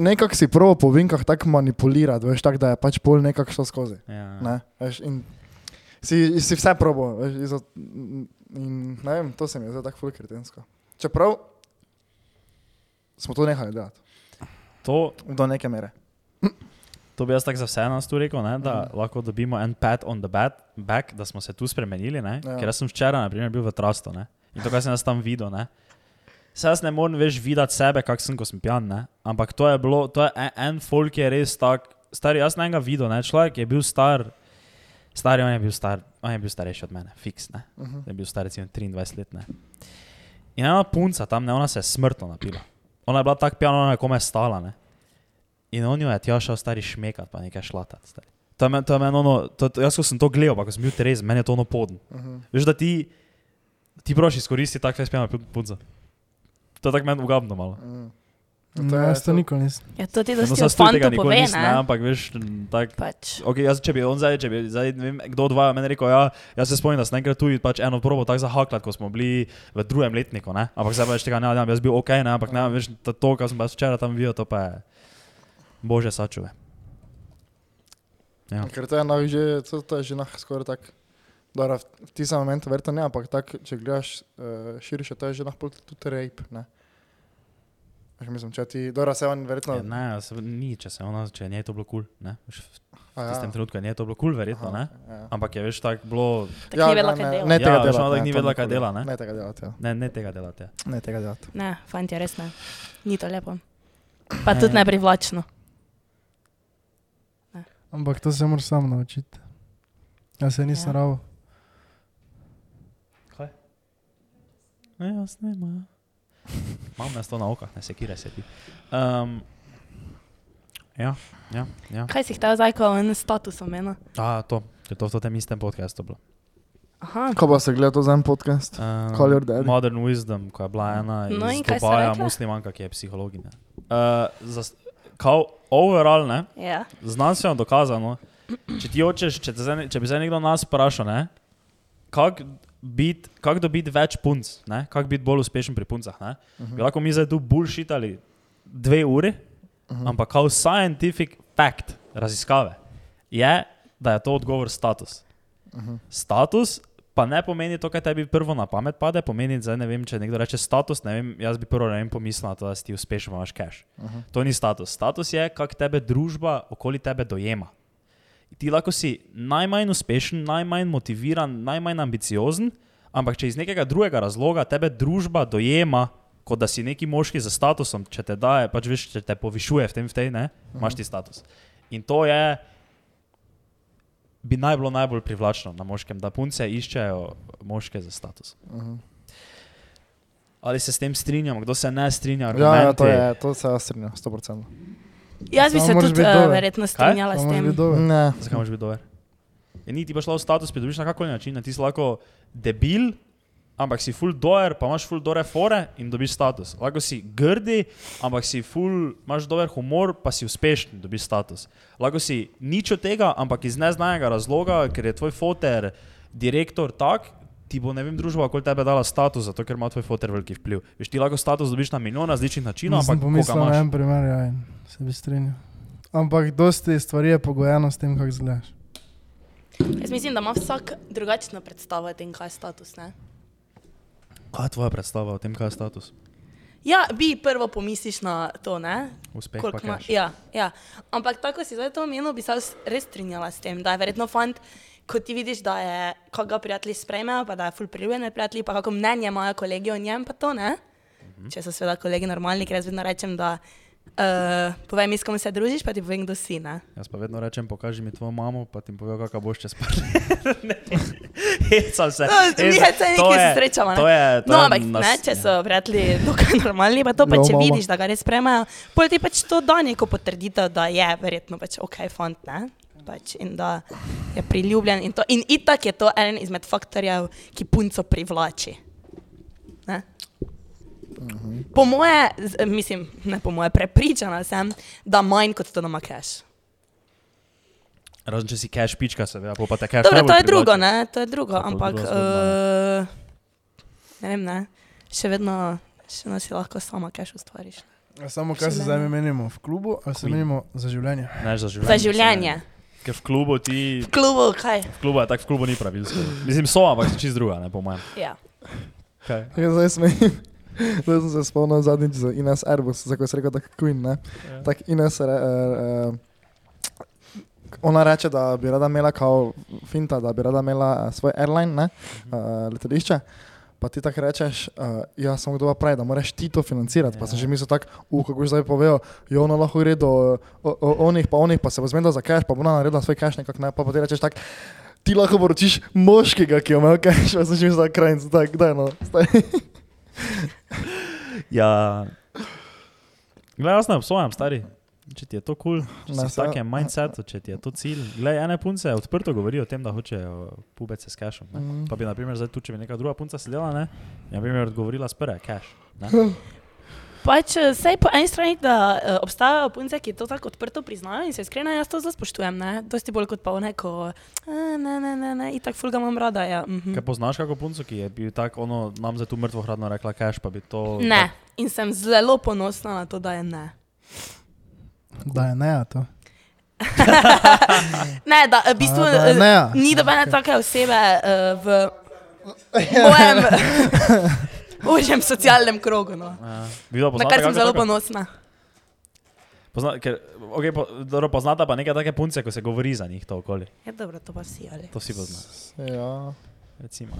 nekako si probo po vinkah tako manipulirati, veš, tak, da je pač pol nekako šlo skozi. Ja. Ne, veš, in si, si vse probo, veš, izo, in ne vem, to se mi je zdaj tako ful kretensko. Čeprav smo to nehali delati, To, do neke mere. To bi jaz tako za vse nas tu rekel, ne, da Mhm. lahko dobimo en pat on the back, back da smo se tu spremenili. Ne, Ja. Ker jaz sem včeraj naprimer, bil v Trastu ne, in to, kar sem jaz tam videl. Ne, Saj jaz ne morem več videti sebe, kak sem, ko sem pijan, ne? ampak to je bilo, to je en, en folk, ki je res tak, star, jaz ne ga videl, ne? človek je bil star, star, on je bil star, on je bil starejši od mene, fiks, ne, Uh -huh. da je bil star recimo 23 let. Ne? In ena punca tam, ne, ona se je smrtno napila. Ona je bila tako pijana, ona je kome stala. Ne? In on jo je tja šel stari šmekat, pa nekaj šlatat. Stari. To je, men- to je meni ono, to, to, jaz ko sem to gledal, pa ko sem bil terezen, meni je to ono podn. Uh -huh. Veš, da ti, ti proš izkoristi tak fest pijana punca. To je tako meni ugabno malo. Mm. No, jaz to nikoli nisem. Ja, to ti No, dosti saj o tudi tega fantu pove, nisem, ne, ne? ampak veš, tak, Pač. Okay, jaz, če bi on zdaj, če bi zdaj, ne vem, kdo od vaju meni rekel, ja, jaz se spomnim, da sem enkrat tu pač eno probo tako zahaklat, ko smo bili v drugem letniku, ne? ampak zdaj pa več tega ne vem, jaz bil ok, ne? ampak ne, veš, to, to kar sem pa včeraj tam videl, to pa je, bože sačuve. Ja. Ker to je, no, že, to, to je že nah, skoraj tako. Dobro, v v tistem momentu verjetno ne, ampak tak, če gledaš uh, širše, to je že lahko tudi rape. Ne? Veš, mislim, če ti, dobro, se on verjetno. Ja, ne, se, ni, če se ona, če njej to bilo kul, cool, ne, v A ja. tistem trenutku je njej to bilo kul, cool, verjetno, ne, Ja. ampak je veš tako bilo, Tako ni vedela, ne, kaj ne, dela. Ne tega Ja, delati. ne, ni to vedela, kaj dela, ne? Ne tega delati, ja. ne, ne tega delate. Ne tega delati. Ne, fanti, res ne. Ni to lepo. Pa tudi ne privlačno. Ampak to se moraš sam naučiti. Jaz se nisem Ja. ja. ravo. Ne, jaz ne imam. Imam nas to na okah, ne sekire se ti. Um, ja, ja, ja. Kaj si hotel zdaj, ko en status omenil? A, to, je to v tem istem podkastu bilo. Aha, Ko pa se gleda to za en podcast? Um, Call your daddy. Modern Wisdom, ko je bila ena No, iz kaj Dubaja, muslimanka, ki je psihologinja. Uh, zas- kao overall, ne, ja. znanstveno dokazano, če ti hočeš, če, te zdaj, če bi zdaj nekdo nas vprašal, ne, kako bit, kak dobiti več punc, ne, kako biti bolj uspešen pri puncah, ne, bi lahko mi zdaj tu bullshitali dve uri, ampak kao scientific fact, raziskave, je, da je to odgovor status. Status pa ne pomeni to, kaj tebi prvo na pamet pade, pomeni, zdaj ne vem, če nekdo reče status, ne vem, jaz bi prvo ne vem pomislil na to, da si ti uspešen, imaš cash. To ni status. Status je, kako tebe družba okoli tebe dojema. Ti lahko si najmanj uspešen, najmanj motiviran, najmanj ambiciozen, ampak če iz nekega drugega razloga tebe družba dojema, kot da si neki moški z statusom, če te daje, pač veš, če te povišuje v tem, v tej, ne, imaš ti status. In to je, bi naj bilo najbolj privlačno na moškem, da punce iščejo moške za status. Ali se s tem strinjamo, kdo se ne strinja? Ja, ja, to, je, to se jaz strinjam, 100%. Jaz bi Samo se tudi uh, dober. verjetno strinjala To s tem. Ne. Zakaj moraš biti dober? Je niti pa šla v status, pridobiš na kakoli način. Ti si lahko debil, ampak si full doer, pa imaš full dore fore in dobiš status. Lahko si grdi, ampak si full, imaš dober humor, pa si uspešen in dobiš status. Lahko si nič od tega, ampak iz neznanega razloga, ker je tvoj foter direktor tak. Ti bo, ne vem, družba okoli tebe dala status, zato ker ima tvoj fotor veliki vpliv. Veš, ti lahko status dobiš na milijon različnih načinov, ampak koga pomislil na imaš? en primer, ja, in se bi strinjal. Ampak dosti stvari je pogojeno s tem, kako izgledaš. Jaz mislim, da ima vsak drugačno predstavo o tem, kaj je status. Ne? Kaj je tvoja predstava o tem, kaj je status? Ja, bi prvo pomisliš na to, ne? Uspeh Koliko pa cash. Ja, ja. Ampak tako si zdaj to omenil, bi se res strinjala s tem, da je verjetno fant, ko ti vidiš, da je, kako ga prijatelji sprejmejo, pa da je ful priljubljen med prijatelji, pa kako mnenje imajo kolegi o njem, pa to ne. Mhm. Če so seveda kolegi normalni, ker jaz vedno rečem, da uh, povej mi, s kom se družiš, pa ti povem, kdo si, ne. Jaz pa vedno rečem, pokaži mi tvojo mamo, pa ti povem, kakšna boš čez par let. Hecam se. No, mi hecam. nekaj se je- srečamo, ne. To je, to No, ampak nas- ne, če so prijatelji dokaj normalni, pa to pa Ja, če mama. vidiš, da ga res spremajo, pol ti pač to da neko potrditev, da je verjetno pač ok fant, ne? Pač, in da je priljubljen. In, to, in itak je to eden izmed faktorjev, ki punco privlači. Ne? Po moje, mislim, ne po moje, prepričana sem, da manj kot to nama cash. Razen če si cash pička, seveda, pol pa te cash Dobro, to je drugo, ne? To je drugo, To je pa ampak zgodba, uh, ne vem, ne. Še vedno, še vedno si lahko sama cash ustvariš. A samo kaj se zdaj menimo v klubu, ali se menimo za življenje? Ne, za življenje. Za življenje. Ker v klubu ti, V klubu, kaj? v klubu je tako, v klubu ni pravil. skoraj. Mislim, so, ampak so čist druga, ne po mojem. Ja. Okay. Ja, zdaj smejim. Zdaj sem se spomnil zadnjič za Ines Airbus, za ko si rekel, da je Queen. Ne? Ja. Tak Ines, re, uh, ona reče, da bi rada imela kao finta, da bi rada imela uh, svoj airline, ne? uh, letališče. Pa ti tako rečeš, uh, ja, samo kdo pa pravi, da moraš ti to financirati. Pa sem že mislil tako, uh, kako boš zdaj povedal, jo ona lahko gre do o, o, onih, pa onih, pa se bo zmedla za cash, pa bo ona naredila svoj cash nekako, ne? pa, ti rečeš tako, ti lahko poročiš moškega, ki imel cash, pa sem že mislil, da je krajnc, tako, daj no, staj. Ja, Glej, jaz ne obsojam, stari. Če ti je to kul, cool, če si Ne, v se- takem mindsetu, če ti je to cilj. Glej, ene punce odprto govorijo o tem, da hočejo pubece s cashom. ne. Mm. Pa bi, na primer, zdaj tu, če bi neka druga punca sedela, ne, bi, na primer, odgovorila s prve, cash. Ne? Pač sej po eni strani, da uh, obstajajo punce, ki to tako odprto priznajo in se iskreno jaz to zelo spoštujem, ne? Dosti bolj kot pa neko, ne, ne, ne, ne, itak ful ga imam rada, ja. Mhm. Kaj poznaš kako punco, ki je bil tako, ono, nam za tu mrtvo hradno rekla cash, pa bi to... Ne, in sem zelo ponosna na to, da je ne. Da je ne, a to. Ne, da v bistvu A, da eh, ne. ni dobene take osebe uh, v mojem užem socialnem krogu, no. Ja. Na kar sem zelo tako? ponosna. Pozna, ker, okay, po, dobro, poznata pa neke take punce, ko se govori za njih to okoli. Je dobro, to pa vsi ali. To si pozna. Ja, Recimo.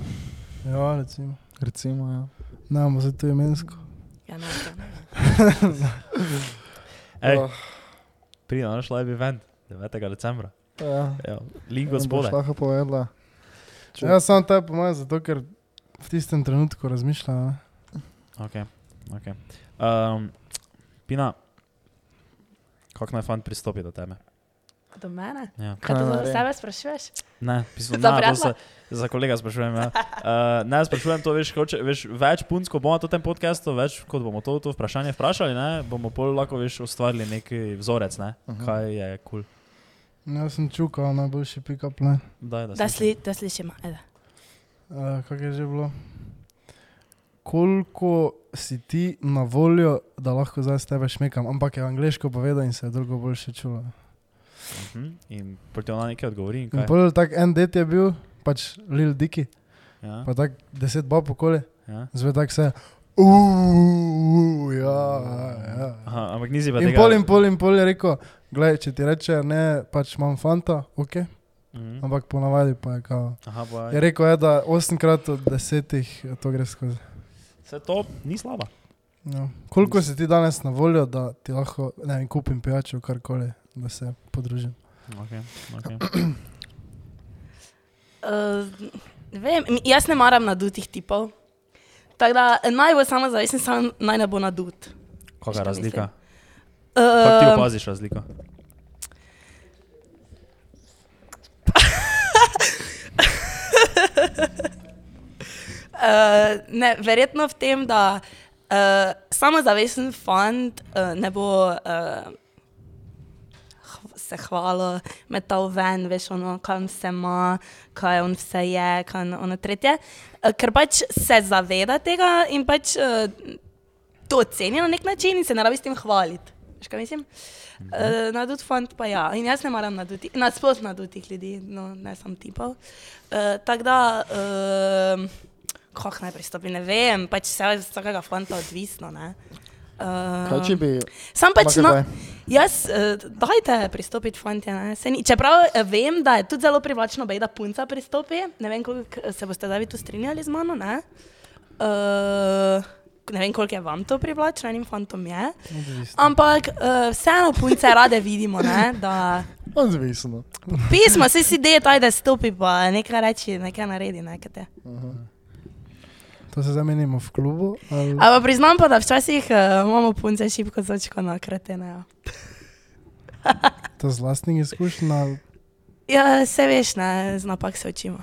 Ja, recimo. recimo, ja. Ne, bomo zdaj to imensko. Ja, ne, ne. Ej, Oh, pridi na naš live event 9. decembra. ja. Ja, link Boš gospode. lahko povedala. Če- Ja, samo to je po mojem, zato ker v tistem trenutku razmišljam. ne. Okay. Okay. Um, Pina, kako naj fant pristopi do tebe? Do mene? Ja. Kaj to za sebe sprašuješ? Ne, pismo, ne, to se, za kolega sprašujem. Ja. Uh, ne, sprašujem to, veš, hoče, veš, več punc, ko bomo na tem podkastu, več kot bomo to, to vprašanje vprašali, ne, bomo pol lahko veš, ustvarili neki vzorec, ne, Mhm. kaj je kul. Cool. Jaz sem čukal najboljši pick-up. Daj, da, Da, slišim. sli, da slišimo. Ajde. Uh, kako je že bilo? Koliko si ti na voljo, da lahko zdaj s tebe šmekam, ampak je angliško povedal in se je drugo boljše čulo. Mhm. In proti ona nekaj odgovori. in In kaj? pol tak en det je bil, pač Lil Dicky, Ja, pa tak deset bab okoli, ja. zved tak se. Uuuu, ja, ja. Aha, ampak nisi pa In tega. pol in pol in pol je rekel, gledaj, če ti reče ne, pač imam fanta, ok, Mhm. ampak ponavadi pa je kao. Aha, pa Je rekel, je, da osemkrat od desetih to gre skozi. Vse to ni slaba. Ja. Koliko si ti danes na voljo, da ti lahko ne vem, kupim pijačo, karkoli, da se podružim? Okay, okay. Uh, vem, jaz ne maram nadutih tipov. Tako da naj bo samo zavesen, samo naj ne bo nadut. Kakšna razlika? Kako ti Uh, opaziš razliko? Uh, ne, verjetno v tem, da uh, samozavesten fant uh, ne bo uh, se hvalil, metal ven, veš, ono, kam se ima, kaj on vse je, kaj ono, ono tretje. Uh, ker pač se zaveda tega in pač uh, to oceni na nek način in se ne rabi s tem hvaliti. Veš, kaj mislim? Uh, nadut fant pa ja. In jaz ne maram naduti, nasploh nadutih ljudi, no ne sam tipov. Uh, Tako da, uh, kako naj pristopim, ne vem, pač vse od vsakega fanta odvisno. Ne? Uh, Kaj če bi... Sam pač, no, jaz, uh, dajte pristopiti, fanti. ne, saj ni- Čeprav eh, vem, da je tudi zelo privlačno, bej, da punca pristopi. Ne vem, koliko se boste zdaj tu strinjali z mano. Ne, uh, ne vem, koliko je vam to privlačno, enim fantom je. Odvisno. Ampak uh, vseeno punce rade vidimo, ne, da Odvisno. pismo, vse si deje, da stopi, pa nekaj reči, nekaj naredi. Nekaj te. To se zamenjamo v klubu. Ali... Ampak priznam pa, da včasih uh, imamo punce šipko začko na kretene. Ja. To z vlastnih izkušenj. Ja, se veš, ne, z napak se učimo.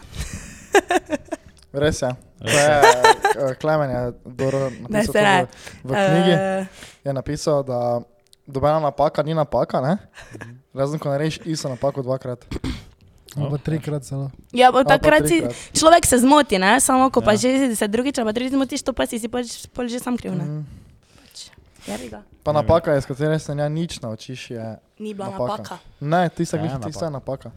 Res je. Je eh, Klemen je dobro napisal ne. v, knjigi. Eh, Je napisal, da dobena napaka ni napaka, ne? Razen ko narediš isto napako dvakrat. Ali pa trikrat celo. Ja, pa pa takrat si, trikrat. človek se zmoti, ne? samo ko pa Ja. že se drugič pa tretjič zmotiš, to pa si, si pač, pol že sam kriv. Ne? Jebi ga. Pa napaka, iz katere se ne nič naučiš, je... Ni bila Napaka. napaka. Ne, ti se Ja, tista je napaka.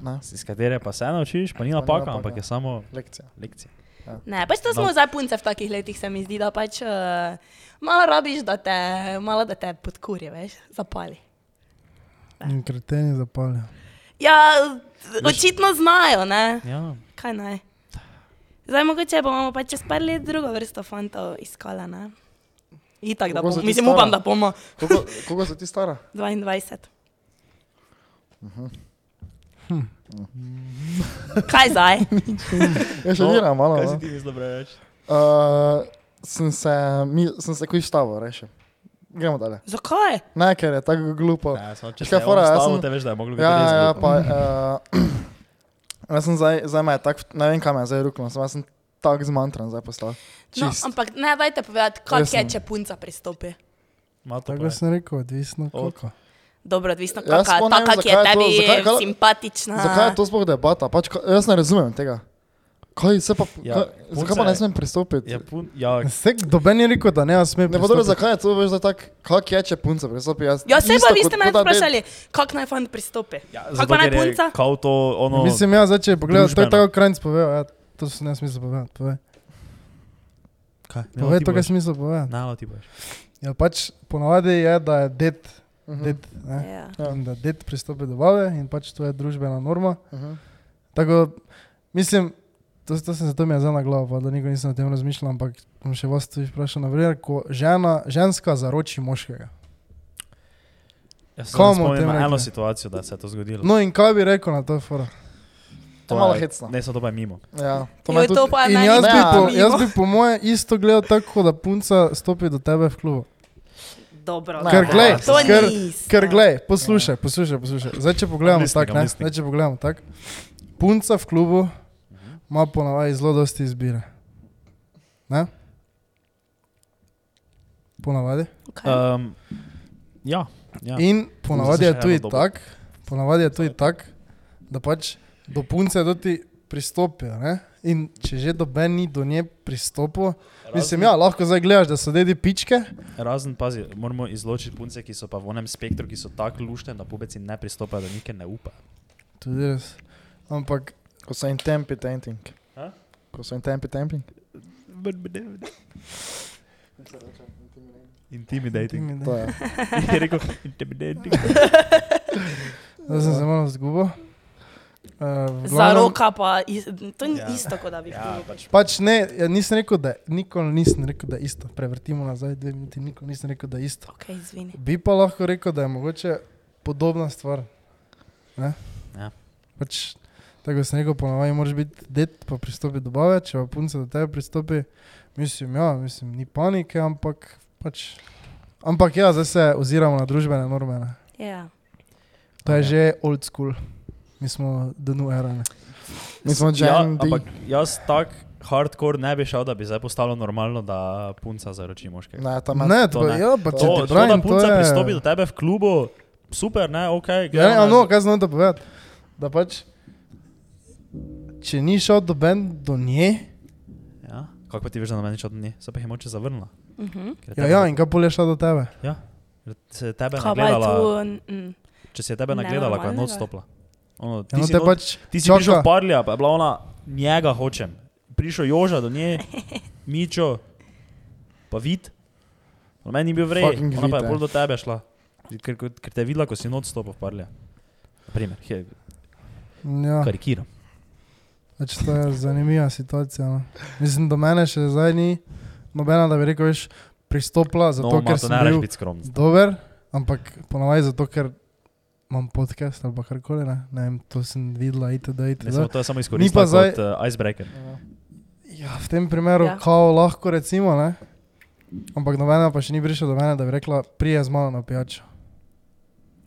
Ne, Iz katere pa se naučiš, pa ni Pa ni napaka, napaka. ampak je samo lekcija. lekcija. Ne, pač to smo No. zdaj punce v takih letih, se mi zdi, da pač uh, malo rabiš, da te, malo da te podkurje, veš, zapali. In kreteni zapalijo. Ja, očitno znajo, ne? Ja. Kaj naj? Zdaj mogoče bomo pa čez par let drugo vrsto fantov iskala, ne? Itak, da bomo, mislim, stara? upam, da bomo Koliko, koliko si ti stara? 22. Kaj zdaj? Ja, še No, diram malo. Kaj no. si ti mislil preveč? Uh, sem se, mi, sem se kuj štavo rešil. Gremo dalje. Zakaj? Ne, ker je tako glupo. Ja, samo če se fora, jaz sem- te veš, da je moglo biti Ja, ja, glupo. pa. Uh, jaz sem zdaj, zdaj me je tako, ne vem kam je zdaj rukno, sem, sem tako zmantran zdaj postal. No, Čist. ampak ne, dajte povedati, kak je, Resno. če punca pristopi. Tako sem rekel, odvisno koliko. Dobro, odvisno, Jaz sploh ne vem, taka, ki je je to- tebi zakaj- kaj- simpatična. Zakaj je to sploh debata? Pač, ka- jaz ne razumem tega. Kaj, se pa, Ja, kaj, zakaj pa ne smem pristopiti? Ja, pun, ja, Vse, doben je rekel, da ne sme Ne pa dobro, zakaj je to, veš, da tako, kak je, če punca pristopi? Jaz, Ja, se pa vi ste me vprašali, kako naj fant pristopi. ja, Kako pa naj punca? Kao to, ono, Mislim, ja, zdaj če pogledaš, to je tako krajnc povedal, ja, to se ne smisel povedati. Povej, kaj? povej to, kar si mislil povedati. Nalo ti boš. Ja, pač ponavadi je, da je det, Mhm, det ne? Ja. Ja. Da det pristopi do bave in pač to je družbena norma. mhm. Tako, mislim, to, to sem zato mi je zdaj na glavo, pa da nikoli nisem o tem razmišljal, ampak bom še vas tudi vprašal, naprimer, ko žena, ženska zaroči moškega. Jaz sem tem na eno situacijo, da se je to zgodilo. No in kaj bi rekel na to fora? To je malo hecno. Ne, so to pa je mimo. Ja, to Jo, me to tudi... pa je In meni jaz bi, Ne, po, mimo. jaz bi po moje isto gledal tako, da punca stopi do tebe v klubu. Dobro. Ker glej, ker, ker glej, poslušaj, poslušaj, poslušaj. Zdaj če pogledamo tako, ne, zdaj če pogledamo tako. Punca v klubu ima ponavadi zelo dosti izbire. Ne? Ponavadi. Okay. Um, ja, ja. In ponavadi je tudi tako, ponavadi je tudi tako, da pač do punce do ti pristopijo. Ne? In če že doben ni do nje pristopil, mislim, ja, lahko zdaj gledaš, da so dedi pičke. Razen, pazi, moramo izločiti punce, ki so pa v onem spektru, ki so tako luštne, da pubeci ne pristopajo, da nike ne upa. Tudi res. Ampak Ko so intempi temping. A? Ko so intempi temping. Intimidating. To je. Je rekel, intimidating. zdaj sem se malo zgubil. Uh, Za roka pa, is, to ni Ja. isto, kot da bi Ja, ja, pač. Pač ne, ja, nisem rekel, da nikoli nisem rekel, da je isto. Prevrtimo nazaj dve minuti, nikoli nisem rekel, da je isto. Ok, izvini. Bi pa lahko rekel, da je mogoče podobna stvar. Ne? Ja. Pač, tako sem rekel, ponovadi moraš biti det, pa pristopi do bave, če pa punca do tebe pristopi, mislim, ja, mislim, ni panike, ampak pač. Ampak ja, zdaj se oziramo na družbene norme. Ne? Ja. To je Ok. že old school. Mi smo dnu erane. Mi smo Ja, Gen D. ampak jaz tak hardcore ne bi šel, da bi zdaj postalo normalno, da punca zaroči moškega. Ne, tam Ne, to to, ne. ja, pa če To, ti to, da pravim, to punca je... pristopi do tebe v klubu, super, ne, ok. Ja, gledamo ja, no, kaj znam da povedati? Da pač, če ni šel do ben do nje, Ja, kako pa ti veš, da na meni čot ni? Se pa je moče zavrnila. Uh -huh. Ker je ja, ja, in kaj pol je šel do tebe? Ja, se je tebe Kaj pa je tu? nagledala, Mm, če si je tebe nagledala, ko je Nenormalnega. noč Ono, Ja, ti no, si te not- pač Ti si prišel v parlja, pa je bila ona, njega hočem. Prišel Joža do nje, Mičo, pa vid. Na meni ni bil vrej, ona pa je Vid, bolj ja. do tebe šla. Ker, ker, te je videla, ko si noč stopil v parlja. Naprimer, he, Ja, karikiram. pač to je zanimiva situacija. No. Mislim, do mene še zdaj ni nobena, da bi rekel, veš, pristopila, zato No, ker sem bil skromen. dober, ampak ponavadi zato, ker imam podcast ali pa karkoli, ne, ne vem, to sem videla, itd. Ne, itd. samo to je samo izkoristila zdaj- kot uh, icebreaker. Ja, v tem primeru, ja. Kao lahko recimo, ne. Ampak nobena pa še ni prišla do mene, da bi rekla, prije z mano na pijačo.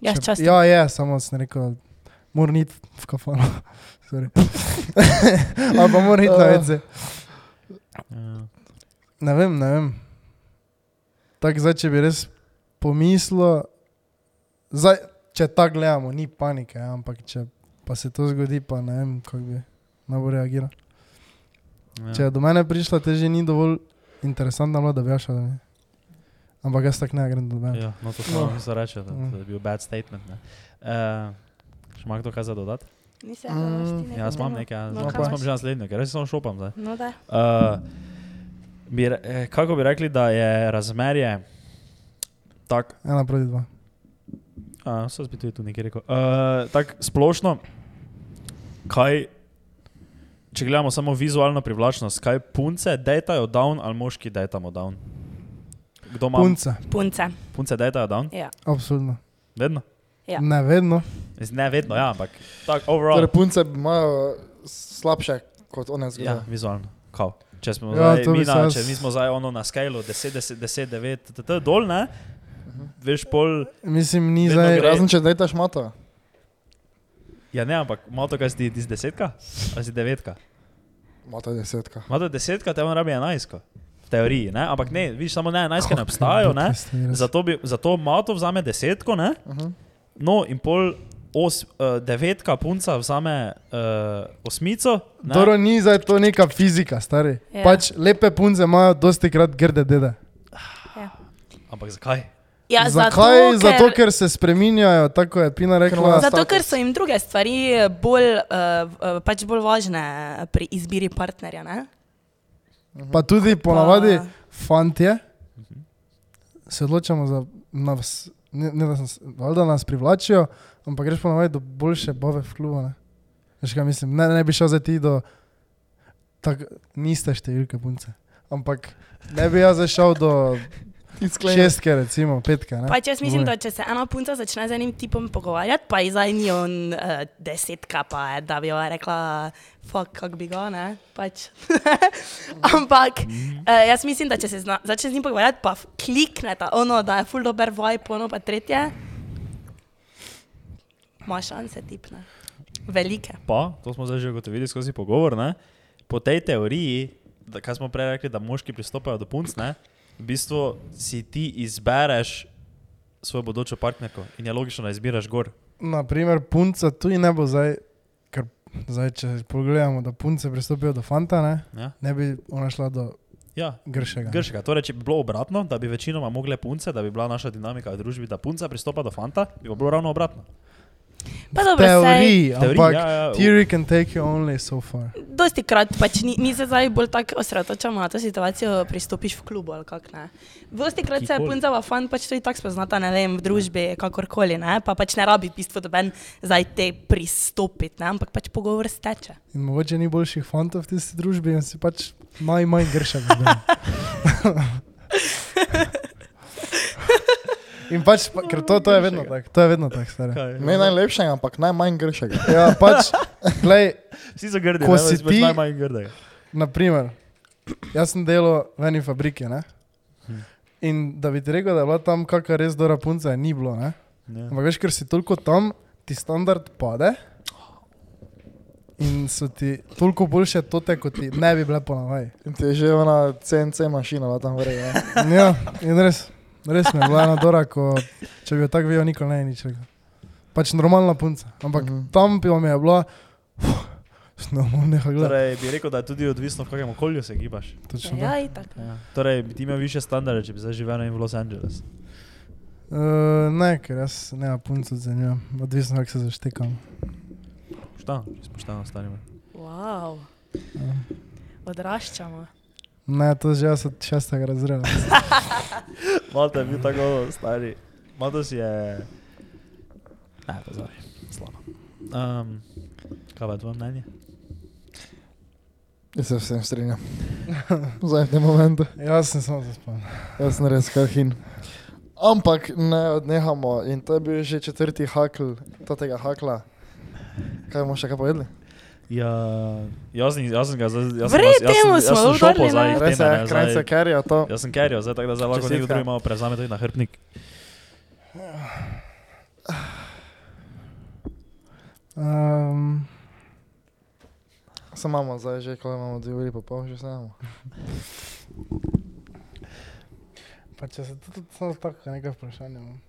ja, Še- častim. Ja, je, samo sem rekel, moram iti v kafano. Ali pa moram iti na vece. Ja. Ne vem, ne vem. Tako zdaj, če bi res pomislil, zdaj, če tako gledamo, ni panike, ja, ampak če pa se to zgodi, pa ne vem, kako bi najbolj reagiral. Ja. Če je do mene prišla, te že ni dovolj interesantna, bila, da bi jašala. Ne? Ampak jaz tako ne grem do mene. Ja, no, to No. samo no. reče, da, Mm. da je bil bad statement. Ne. Uh, še ima kdo kaj za dodati? Nisem, Mm, Ja, jaz imam nekaj, No, jaz kaj imam že naslednjo, ker res samo šopam zdaj. No, da. Uh, bi, re- eh, kako bi rekli, da je razmerje tako, Ena proti dva. Uh, so zbiti tu nekaj rekel, uh, tako splošno, kaj, če gledamo samo vizualno privlačnost, kaj punce dejtajo down ali moški dejtamo down? Kdo ima? Punce, Punce. Punce dejtajo down? Ja. absolutno. Vedno? Ja. Ne vedno. Mislim, Ne vedno, ja, ampak tako overall. Torej, punce imajo slabše kot one Ja, zgode. vizualno. Kao. Če smo, Ja, zdaj, bi mi se na, če mi smo zdaj ono na skalu 10, 10, 10, 9, td, dol, ne? Veš, pol. Mislim, ni zdaj. gre. Razen če dejtaš mato. Ja, ne, ampak moto, kaj si ti, si desetka? Ali si devetka? Mato je desetka. Moto desetka, te on rabi enajsko. V teoriji, ne? Ampak ne, vidiš, samo ne, enajske ne obstajajo, ne? Zato, bi, zato moto vzame desetko, ne? -huh. No, in pol os, uh, devetka punca vzame uh, osmico. ne? Dobro, ni zdaj to neka fizika, stari. Ja. Ja. Pač lepe punce imajo dosti krat grde dede. Ja. Ampak zakaj? Ja, Zakaj? zato, Zato, ker, ker se spreminjajo, tako je Pina rekla. zato, status. ker so jim druge stvari bolj, uh, pač bolj važne pri izbiri partnerja. Ne? Pa tudi ponavadi fantje se odločamo za nas, ne, ne da, nas, valjda nas privlačijo, ampak greš ponavadi do boljše bave v klubu. Ne? Veš kaj mislim, ne, ne bi šel za ti do, tak, niste številke punce, ampak ne bi jaz zašel do šestke, recimo petke. Ne? Pač jaz mislim, Dvoje. da če se ena punca začne z enim tipom pogovarjati, pa je zdaj ni on uh, desetka, pa je, da bi jo rekla, fuck, kako bi ga, ne? Pač. Ampak uh, jaz mislim, da če se zna, začne z njim pogovarjati, pa f- klikneta, ono, da je full dober vibe, ono pa tretje, ima šanse tipne. Velike. Pa, to smo zdaj že ugotovili skozi pogovor. Ne? Po tej teoriji, da, kaj smo prej rekli, da moški pristopajo do punc, ne? V bistvu si ti izbereš svojo bodočo partnerko in je logično, da izbiraš gor. naprimer, punca tu ne bo zdaj, ker zdaj, če pogledamo, da punce pristopijo do fanta, ne, Ja, ne bi ona šla do ja. gršega. Gršega. Torej, če bi bilo obratno, da bi večinoma mogle punce, da bi bila naša dinamika v družbi, da punca pristopa do fanta, bi bilo ravno obratno. Pa dobro, sej, Teoriji, Teoriji, ampak ja, ja, theory can take you only so far. dosti krat pač ni, mi se zdaj bolj tako osredotočamo na to situacijo, pristopiš v klubu ali kak ne. Dosti krat se pa fan pač tudi tako spoznata, ne vem, v družbi, kakorkoli, ne, pa pač ne rabi v bistvu doben zdaj te pristopiti, ne, ampak pač pogovor steče. In mogoče ni boljših fantov v tisti družbi in si pač najmanj gršega. In pač, pa, ker to, to je vedno tako, to je vedno tako, stari. Ne najlepšega, ampak najmanj gršega. Ja, pač, glej, Vsi so grdi, Ko si pač ti- najmanj grdega. naprimer, jaz sem delal v eni fabriki, ne? Hm. In da bi ti rekel, da je bila tam kakšna res dobra punca, ni bilo, ne? Ja. Ampak veš, ker si toliko tam, ti standard pade. In so ti toliko boljše tote, kot ti ne bi bile po navaji. In ti je že ona CNC mašina, bila tam vreje. Ja, in res, res mi je bila ena dora, ko, če bi jo tako videl, nikoli ne bi nič rekel. Pač normalna punca. Ampak Mhm. tam bi vam je bila, ne bom nehal gledati. Torej, bi rekel, da je tudi odvisno, v kakem okolju se gibaš. Točno Ja, tako. itak. Ja. Torej, bi ti imel više standarde, če bi zdaj živel v Los Angeles. Uh, ne, ker jaz ne punco ocenjujem, odvisno kako se zaštekam. Pošteno, če spošteno starimo. Wow, Ja. odraščamo. Ne, to že jaz od šestega razreda. Malta je bil tako stari. Malta si je... Ne, zdaj, slabo. Um, kaj pa je tvoje mnenje? Jaz se vsem strinjam. V tem momentu. Jaz sem samo zaspal. Jaz sem res kahin. Ampak ne odnehamo in to je bil že četrti hakl, tega hakla. Kaj bomo še kaj povedali? Ja, jaz, sem- jaz sem ga zdaj... Jaz, Vred, sem- jaz, sem- udarili, zdaj tako da zdaj lahko nekdo drugi malo prevzame tudi na hrbnik. Um, Samo imamo zdaj že, ko imamo dve uri pa pol, že samo. pa če se tudi tako nekaj vprašanja. imam.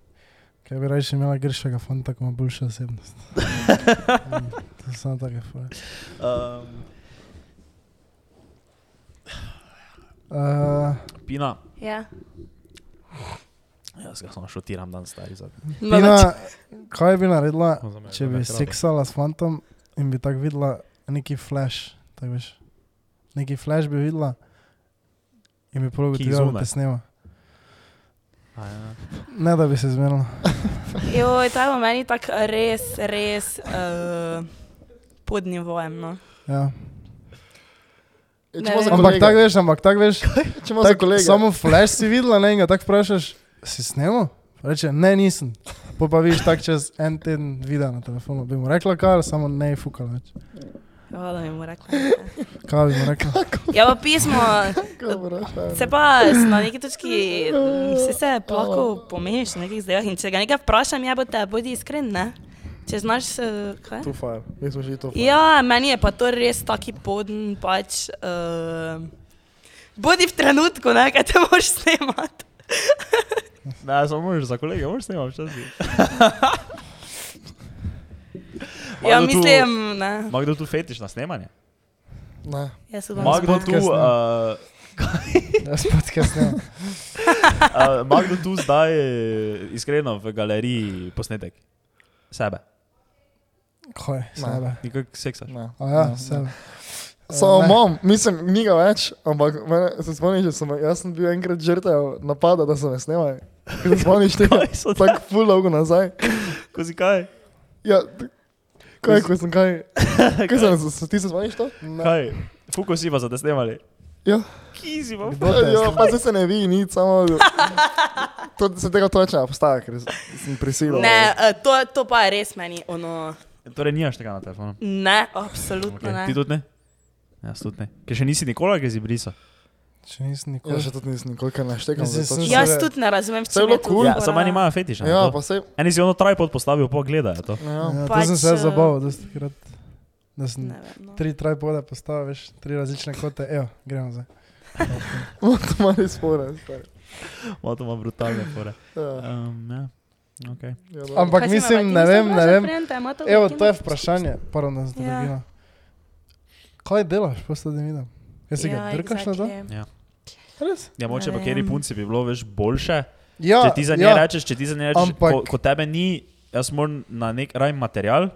Kaj bi raje imela gršega fanta, ko ima boljšo osebnost? To so samo take fore. Um, Uh, Pina, Ja. jaz ga samo šotiram dan stari zadnji. No, Pina, kaj bi naredila, če bi seksala s fantom in bi tako videla neki flash, tako veš. Neki flash bi videla in bi prvo gotovila, da te snema. Ja. Ne, da bi se zmenila. Joj, to je v meni tako res, res uh, pod nivojem. No. Ja. E. Ampak tako veš, ampak tako veš. Tak, samo flash si videla ne, in ga tako vprašaš, si snemal? Reče, ne, nisem. Po pa vidiš tako čez en teden videa na telefonu. Bi mu rekla, kaj, samo ne je fukala več. Ja, da mi mu rekla. Kaj bi mu rekla? Ja, pa pismo, Kako se pa s- na neki točki, vsi se lahko pomeniš v nekih zdajah in če ga nekaj vprašam, ja, bo te, bodi iskren, ne? Če znaš, uh, kaj? Tu fire, mi smo že tu fire. Ja, meni je pa to res taki poden, pač. Uh, bodi v trenutku, ne, kaj te moraš snemati. Ne, samo možeš za kolege, moraš snimati včasih. Ja, tu- mislim, ne. Ima kdo tu fetiš na snemanje? Ne. Jaz Ima upam, kdo tu, podcast ne. uh, Jaz podcast ne. uh, ima kdo tu zdaj iskreno v galeriji posnetek? Sebe. Kaj, sebe. Nikak seksaš. ne. A ja, Ne, sebe. Samo imam, mislim, ni ga več, ampak mene, se spomniš, da sem, jaz sem bil enkrat žrtev napada, da so me snemali. Se spomniš tega? Tako ful dolgo nazaj. Ko si kaj? Ja, kaj, ko sem kaj, kaj sem, so, ti se spomniš to? Kaj? Fuko si pa so te snemali. Ja. Ki si pa? Ja, pa zdaj se ne vi, nič, samo... To se tega točno postaja, ker sem prisilil. Ne, uh, to, to pa je res meni, ono. Torej nimaš tega na telefonu. Ne, absolutno Okay. ne. Ti tudi ne? Jaz tudi ne. Ker še nisi nikoli, ki si brisal. Še nisem Ja, nikoli. še tudi nisem nikoli kaj naštekal. Jaz tudi ne razumem, Saj je bilo tu cool. Ja, samo eni imajo fetiš. Ja, to. pa se... Eni si ono tripod postavil, pa gledajo to. Ja. Ja, to Pač, sem se jaz eh, zabaval, dosti krat. Da sem Ne vem, no. tri tripode postavil, veš, tri različne kote. Evo, gremo zdaj. to ima res spore. stari. Malo to ima brutalne fore. Ja. Um, ja. Okay. Ja, dobro. Ampak Kaj mislim, ne vem, ne vem. Evo, to je vprašanje. Da ste Ja. dobila. Kaj delaš, posta da vidim? Jaz si ga drkaš na to? exactly. Res? Ja, moče pa vem. punci bi bilo več boljše. Ja, če ti za nje ja. rečeš, če ti za nje rečeš, Ampak- ko, ko tebe ni, jaz moram na nek raj material,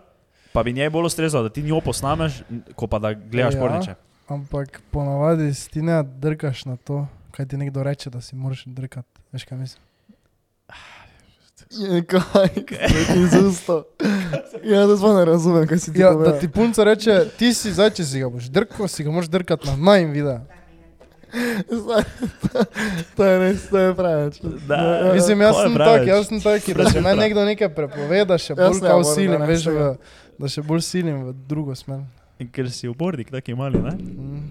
pa bi njej bolj ustrezalo, da ti njo posnameš, ko pa da gledaš Ja. porniče. Ampak ponavadi si ti ne drkaš na to, kaj ti nekdo reče, da si moraš drkati. Veš kaj mislim? Je, Kaj, iz usta. Ja, da sploh ne razumem, kaj si ti Ja, povedal. da ti punca reče, ti si zdaj, če si ga boš drkal, si ga moraš drkati na manj videa. To je res, to je preveč. Da, Ja, ja, Mislim, jaz sem tak, jaz sem tak, da če me nekdo nekaj prepove, da še bolj kao morem, silim, veš, v, da še bolj silim v drugo smer. In ker si upornik, taki mali, ne? Mm.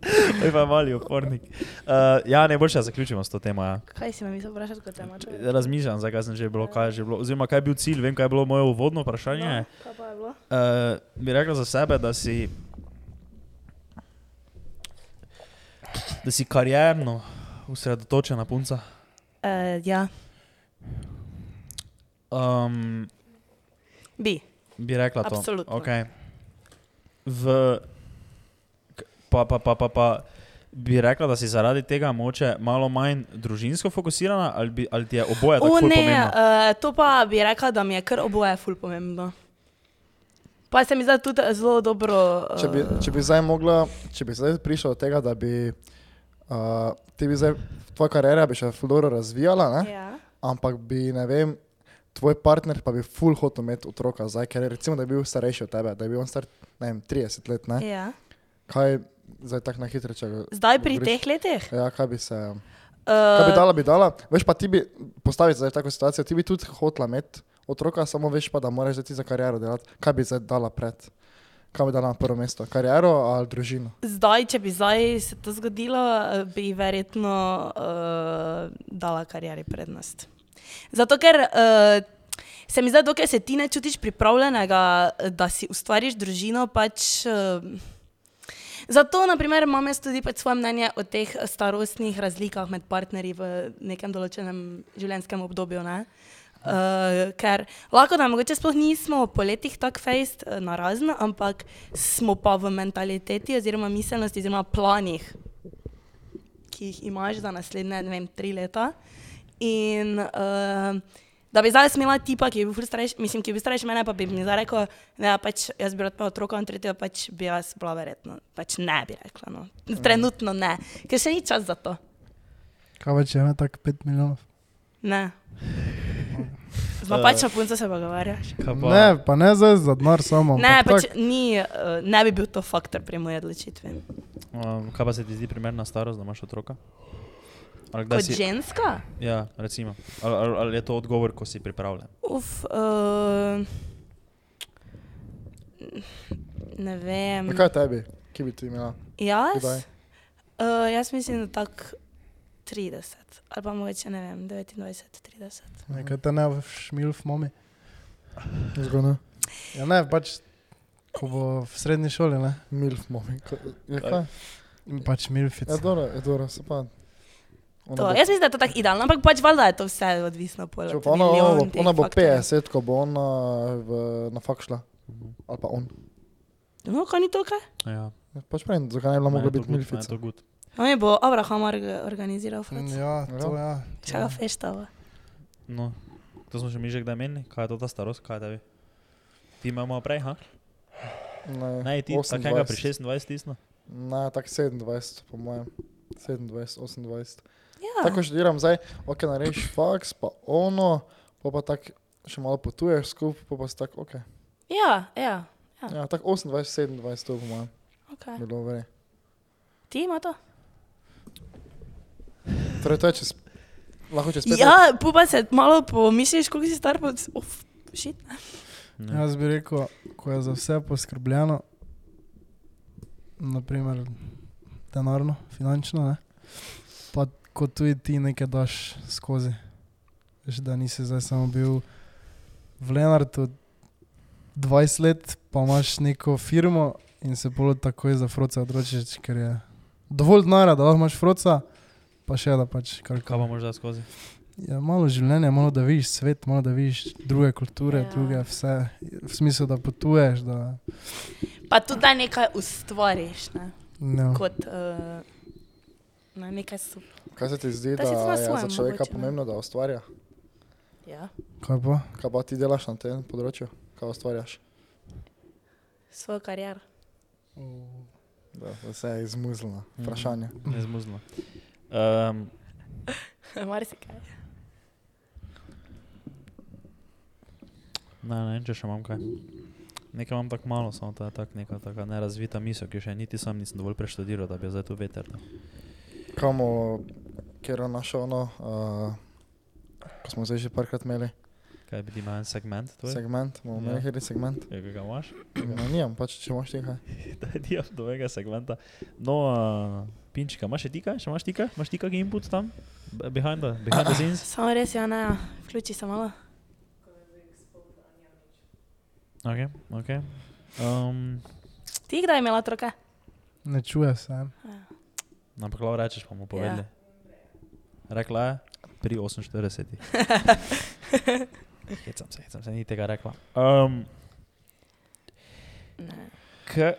Oj, pa mali upornik. Uh, ja, najboljše, da zaključimo s to temo. Ja. Kaj si me mislil vprašati, kot te Mato? Razmišljam, zakaj sem že bilo, kaj je že bilo. Oziroma, kaj je bil cilj, vem, kaj je bilo moje uvodno vprašanje. No, kaj pa je bilo? Uh, bi rekel za sebe, da si, da si karierno usredotočen na punca. Uh, ja, Um, bi. bi rekla to. Absolutno. Okay. V, pa, pa, pa, pa, pa bi rekla, da si zaradi tega moče malo manj družinsko fokusirana, ali, bi, ali ti je oboje tako O ne, pomembno? uh, to pa bi rekla, da mi je kar oboje ful pomembno. Pa se mi zdi tudi zelo dobro. Uh, Če bi, če bi zdaj mogla, če bi zdaj prišel do tega, da bi uh, ti bi zdaj, tvoja kariera bi še ful dobro razvijala, ne? Ja. ampak bi, ne vem, tvoj partner pa bi ful hotel imeti otroka zdaj, ker recimo, da je bil starejši od tebe, da je bil on star, ne vem, 30 let, ne? ja. Kaj zdaj tako na hitro, če ga... Zdaj pri govoriš? teh letih? Ja, kaj bi se... Kaj bi Uh, dala, bi dala. Veš pa ti bi, postaviti zdaj tako situacijo, ti bi tudi hotela imeti otroka, samo veš pa, da moraš zdaj za kariero delati. Kaj bi zdaj dala pred? Kaj bi dala na prvo mesto? Kariero ali družino? zdaj, če bi zdaj se to zgodilo, bi verjetno uh, dala karieri prednost. Zato ker uh, se mi zdi, dokaj se ti ne čutiš pripravljenega, da si ustvariš družino, pač. Uh, Zato, naprimer, imam jaz tudi pač svoje mnenje o teh starostnih razlikah med partnerji v nekem določenem življenjskem obdobju. Ne? Uh, ker lahko da mogoče sploh nismo po letih tako fejst uh, na razno, ampak smo pa v mentaliteti oziroma miselnosti oziroma planih, ki jih imaš za naslednje, ne vem, tri leta. In uh, da bi zdaj smela tipa, ki je bil starejši, mislim, ki je bil starejši mene, pa bi mi zdaj rekel, ne, pač jaz bi rad imel otroka in tretjega, pač bi jaz bila verjetno, pač ne bi rekla, no. Trenutno ne, ker še ni čas za to. Kaj pa če ima tako 5 milijonov? Ne. Z napačno punco se pogovarjaš. Ne, pa ne zdaj za denar samo. Ne, pač tako. ni, uh, ne bi bil to faktor pri moji odločitvi. Um, kaj pa se ti zdi primerna starost, da imaš otroka? Ali kdaj Kot si, ženska? ja, recimo. Ali, ali, ali je to odgovor, ko si pripravljen? Uf, uh, ne vem. Ja, Kaj tebi? Kje bi ti imela? Jaz? Kdaj? Uh, jaz mislim, da tak 30 ali pa mogoče ne vem, 29, 30. Nekaj te ne v šmilf, mami. Zgodno. Ja ne, pač, ko bo v srednji šoli, ne. Milf, mami. Ko- Ja, kaj? In pač milfica. Ja, dobro, je dobro, se pa... To, bo- jaz mislim, da je to tako idealno, ampak pač valjda je to vse odvisno od Če pa ona, ona, bo, ona bo 50, ko bo ona v, na fakt šla. Ali pa on. No, kaj ni to kaj? Ja, Pač pravim, zakaj ne bi bila mogla meni je to biti good, On je bo Abraham org- organiziral, Franc. Ja, to ja. Čega feštava. No, to smo že mi že kdaj menili, kaj je to ta starost, kaj je tebi? Ti imamo prej, ha? Ne, Ne, ti takega pri 26 tisno. Ne, tako 27, po mojem. 27, 28. Ja. Tako študiram zdaj, ok, narediš faks, pa ono, pa pa tako še malo potuješ skupaj, pa pa si tako, ok. ja, ja, Ja, tako 28, 27, to po mojem, ok. bi bilo vre. Ti ima to? Torej, to je čez, lahko čez 5 let. Ja, pupa se malo pomisliš, koliko si star, pa uf, šit. Ne. Jaz bi rekel, ko je za vse poskrbljeno, naprimer denarno, finančno, ne? pa ko tudi ti nekaj daš skozi. Veš, da nisi zdaj samo bil v Lenartu 20 let, pa imaš neko firmo in se polo takoj za froca odločiš, ker je dovolj denarja, da lahko imaš froca, pa še da pač kar Kaj pa možda skozi? Ja, malo življenja, malo da vidiš svet, malo da vidiš druge kulture, Ja. ja. druge vse. V smislu, da potuješ, da Pa tudi da nekaj ustvariš, ne? ne. kot uh, ne, nekaj super. Kaj se ti zdi, Da da, je za svojem človeka mogoče, pomembno, da ustvarja? Ja. Kaj pa? Kaj pa ti delaš na tem področju? Kaj ustvarjaš? Svojo kariero. Da, da se je izmuzlila. Mhm. Vprašanje. Nezmuzno. Um, Marsikaj. ne, ne vem, če še imam kaj. Nekaj imam tako malo, samo to je tako neka taka nerazvita misel, ki še niti sam nisem dovolj preštudiral, da bi zdaj tu veter. dal. Kamo, ker je našo ono, uh, ko smo zdaj že parkrat imeli Kaj bi ti imel en segment? tvoj? segment, bomo imeli Ja. segment. Ja, ga imaš? No, nijem, pač če imaš nekaj. Da je do tega segmenta. No, uh, Pinčka, imaš še ti kaj? Še imaš ti kaj? Imaš ti kaj input tam? Behind the, behind the scenes? Samo res, ja, ne, vključi se malo. Ok, ok. Um, Ti kdaj imela otroka? Ne čuje se. ampak lahko rečeš, pa mu povedali. Rekla je pri 48. hecam se, hecam se, ni tega rekla. Um, Ne. k,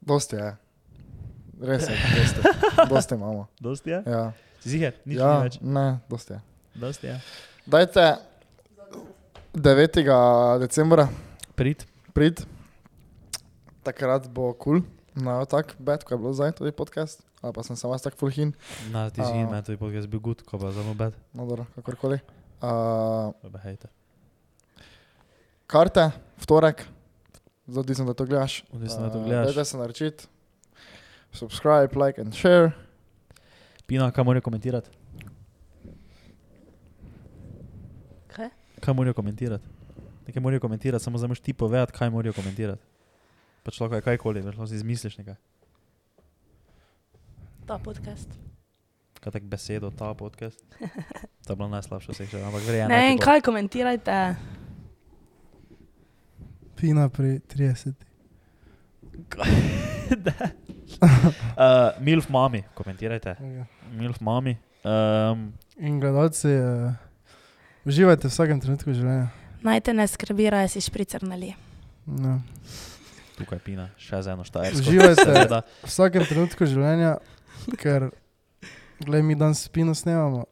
Dosti je. Res je, dosti. Dosti imamo. dosti je? Ja, Si ziger? Nič ja ni več. ne, dosti je. Dosti je. Dajte 9. decembra Prid. prid, takrat bo kul, cool. no tak bed, ko je bilo zdaj tudi podcast, ali pa sem samo jaz tak fulhin, Na, ti si A. in meni tudi podcast bil good, ko pa za mobet. no dobro, kakorkoli. Uh, karte, vtorek, zelo odvisno, da to gledaš. Odvisno, da to Uh, gledaš. Dajte se naročiti, subscribe, like and share. Pina, kaj morajo komentirati? Kaj? Kaj morajo komentirati? Nekaj morajo komentirati, samo zdaj moraš ti povedati, kaj morajo komentirati. Pač lahko je kajkoli, lahko si izmisliš nekaj. Ta podcast. Kaj tak besedo, ta podcast. To je bilo najslabše vseh še, ampak verjamem. Ne vem, kaj komentirajte. Pina pri 30. uh, Milf mami, komentirajte. Milf mami. Um, In gledalci, uh, uživajte v vsakem trenutku življenja. Naj te ne skrbi, raje si špricerni. No. tukaj pina, še za eno štajersko. Uživajte v vsakem trenutku življenja, ker, gledaj, mi danes spino snemamo.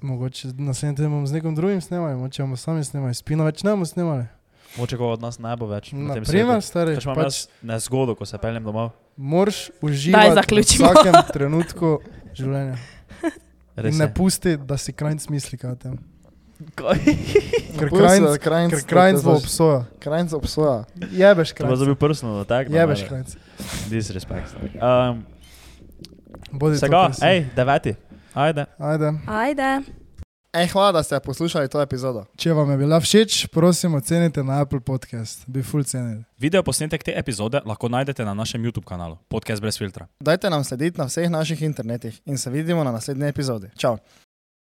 Mogoče naslednji teden bomo z nekom drugim snemali, mogoče bomo sami snemali, spino več ne bomo snemali. Moče ko od nas ne bo več. na svetu. stari, Pač imam pač jaz nezgodo, ko se peljem domov. moraš uživati v vsakem trenutku življenja. Ne pusti, da si krajnc misli o tem. Kaj? Ker krajnc, krajnc- ker krajnc bo obsoja. Krajnc obsoja. Jebeš To bo zdaj krajnc. bil personal attack. na Jebeš krajnc. Disrespect. Um, Bodi kar si. hej, deveti. Ajde. Ajde. Ajde. Ej, hvala, da ste poslušali to epizodo. Če vam je bila všeč, prosim, ocenite na Apple Podcast. Bi full cenili. Video posnetek te epizode lahko najdete na našem YouTube kanalu Podcast brez filtra. Dajte nam slediti na vseh naših internetih in se vidimo na naslednji epizodi. Čau!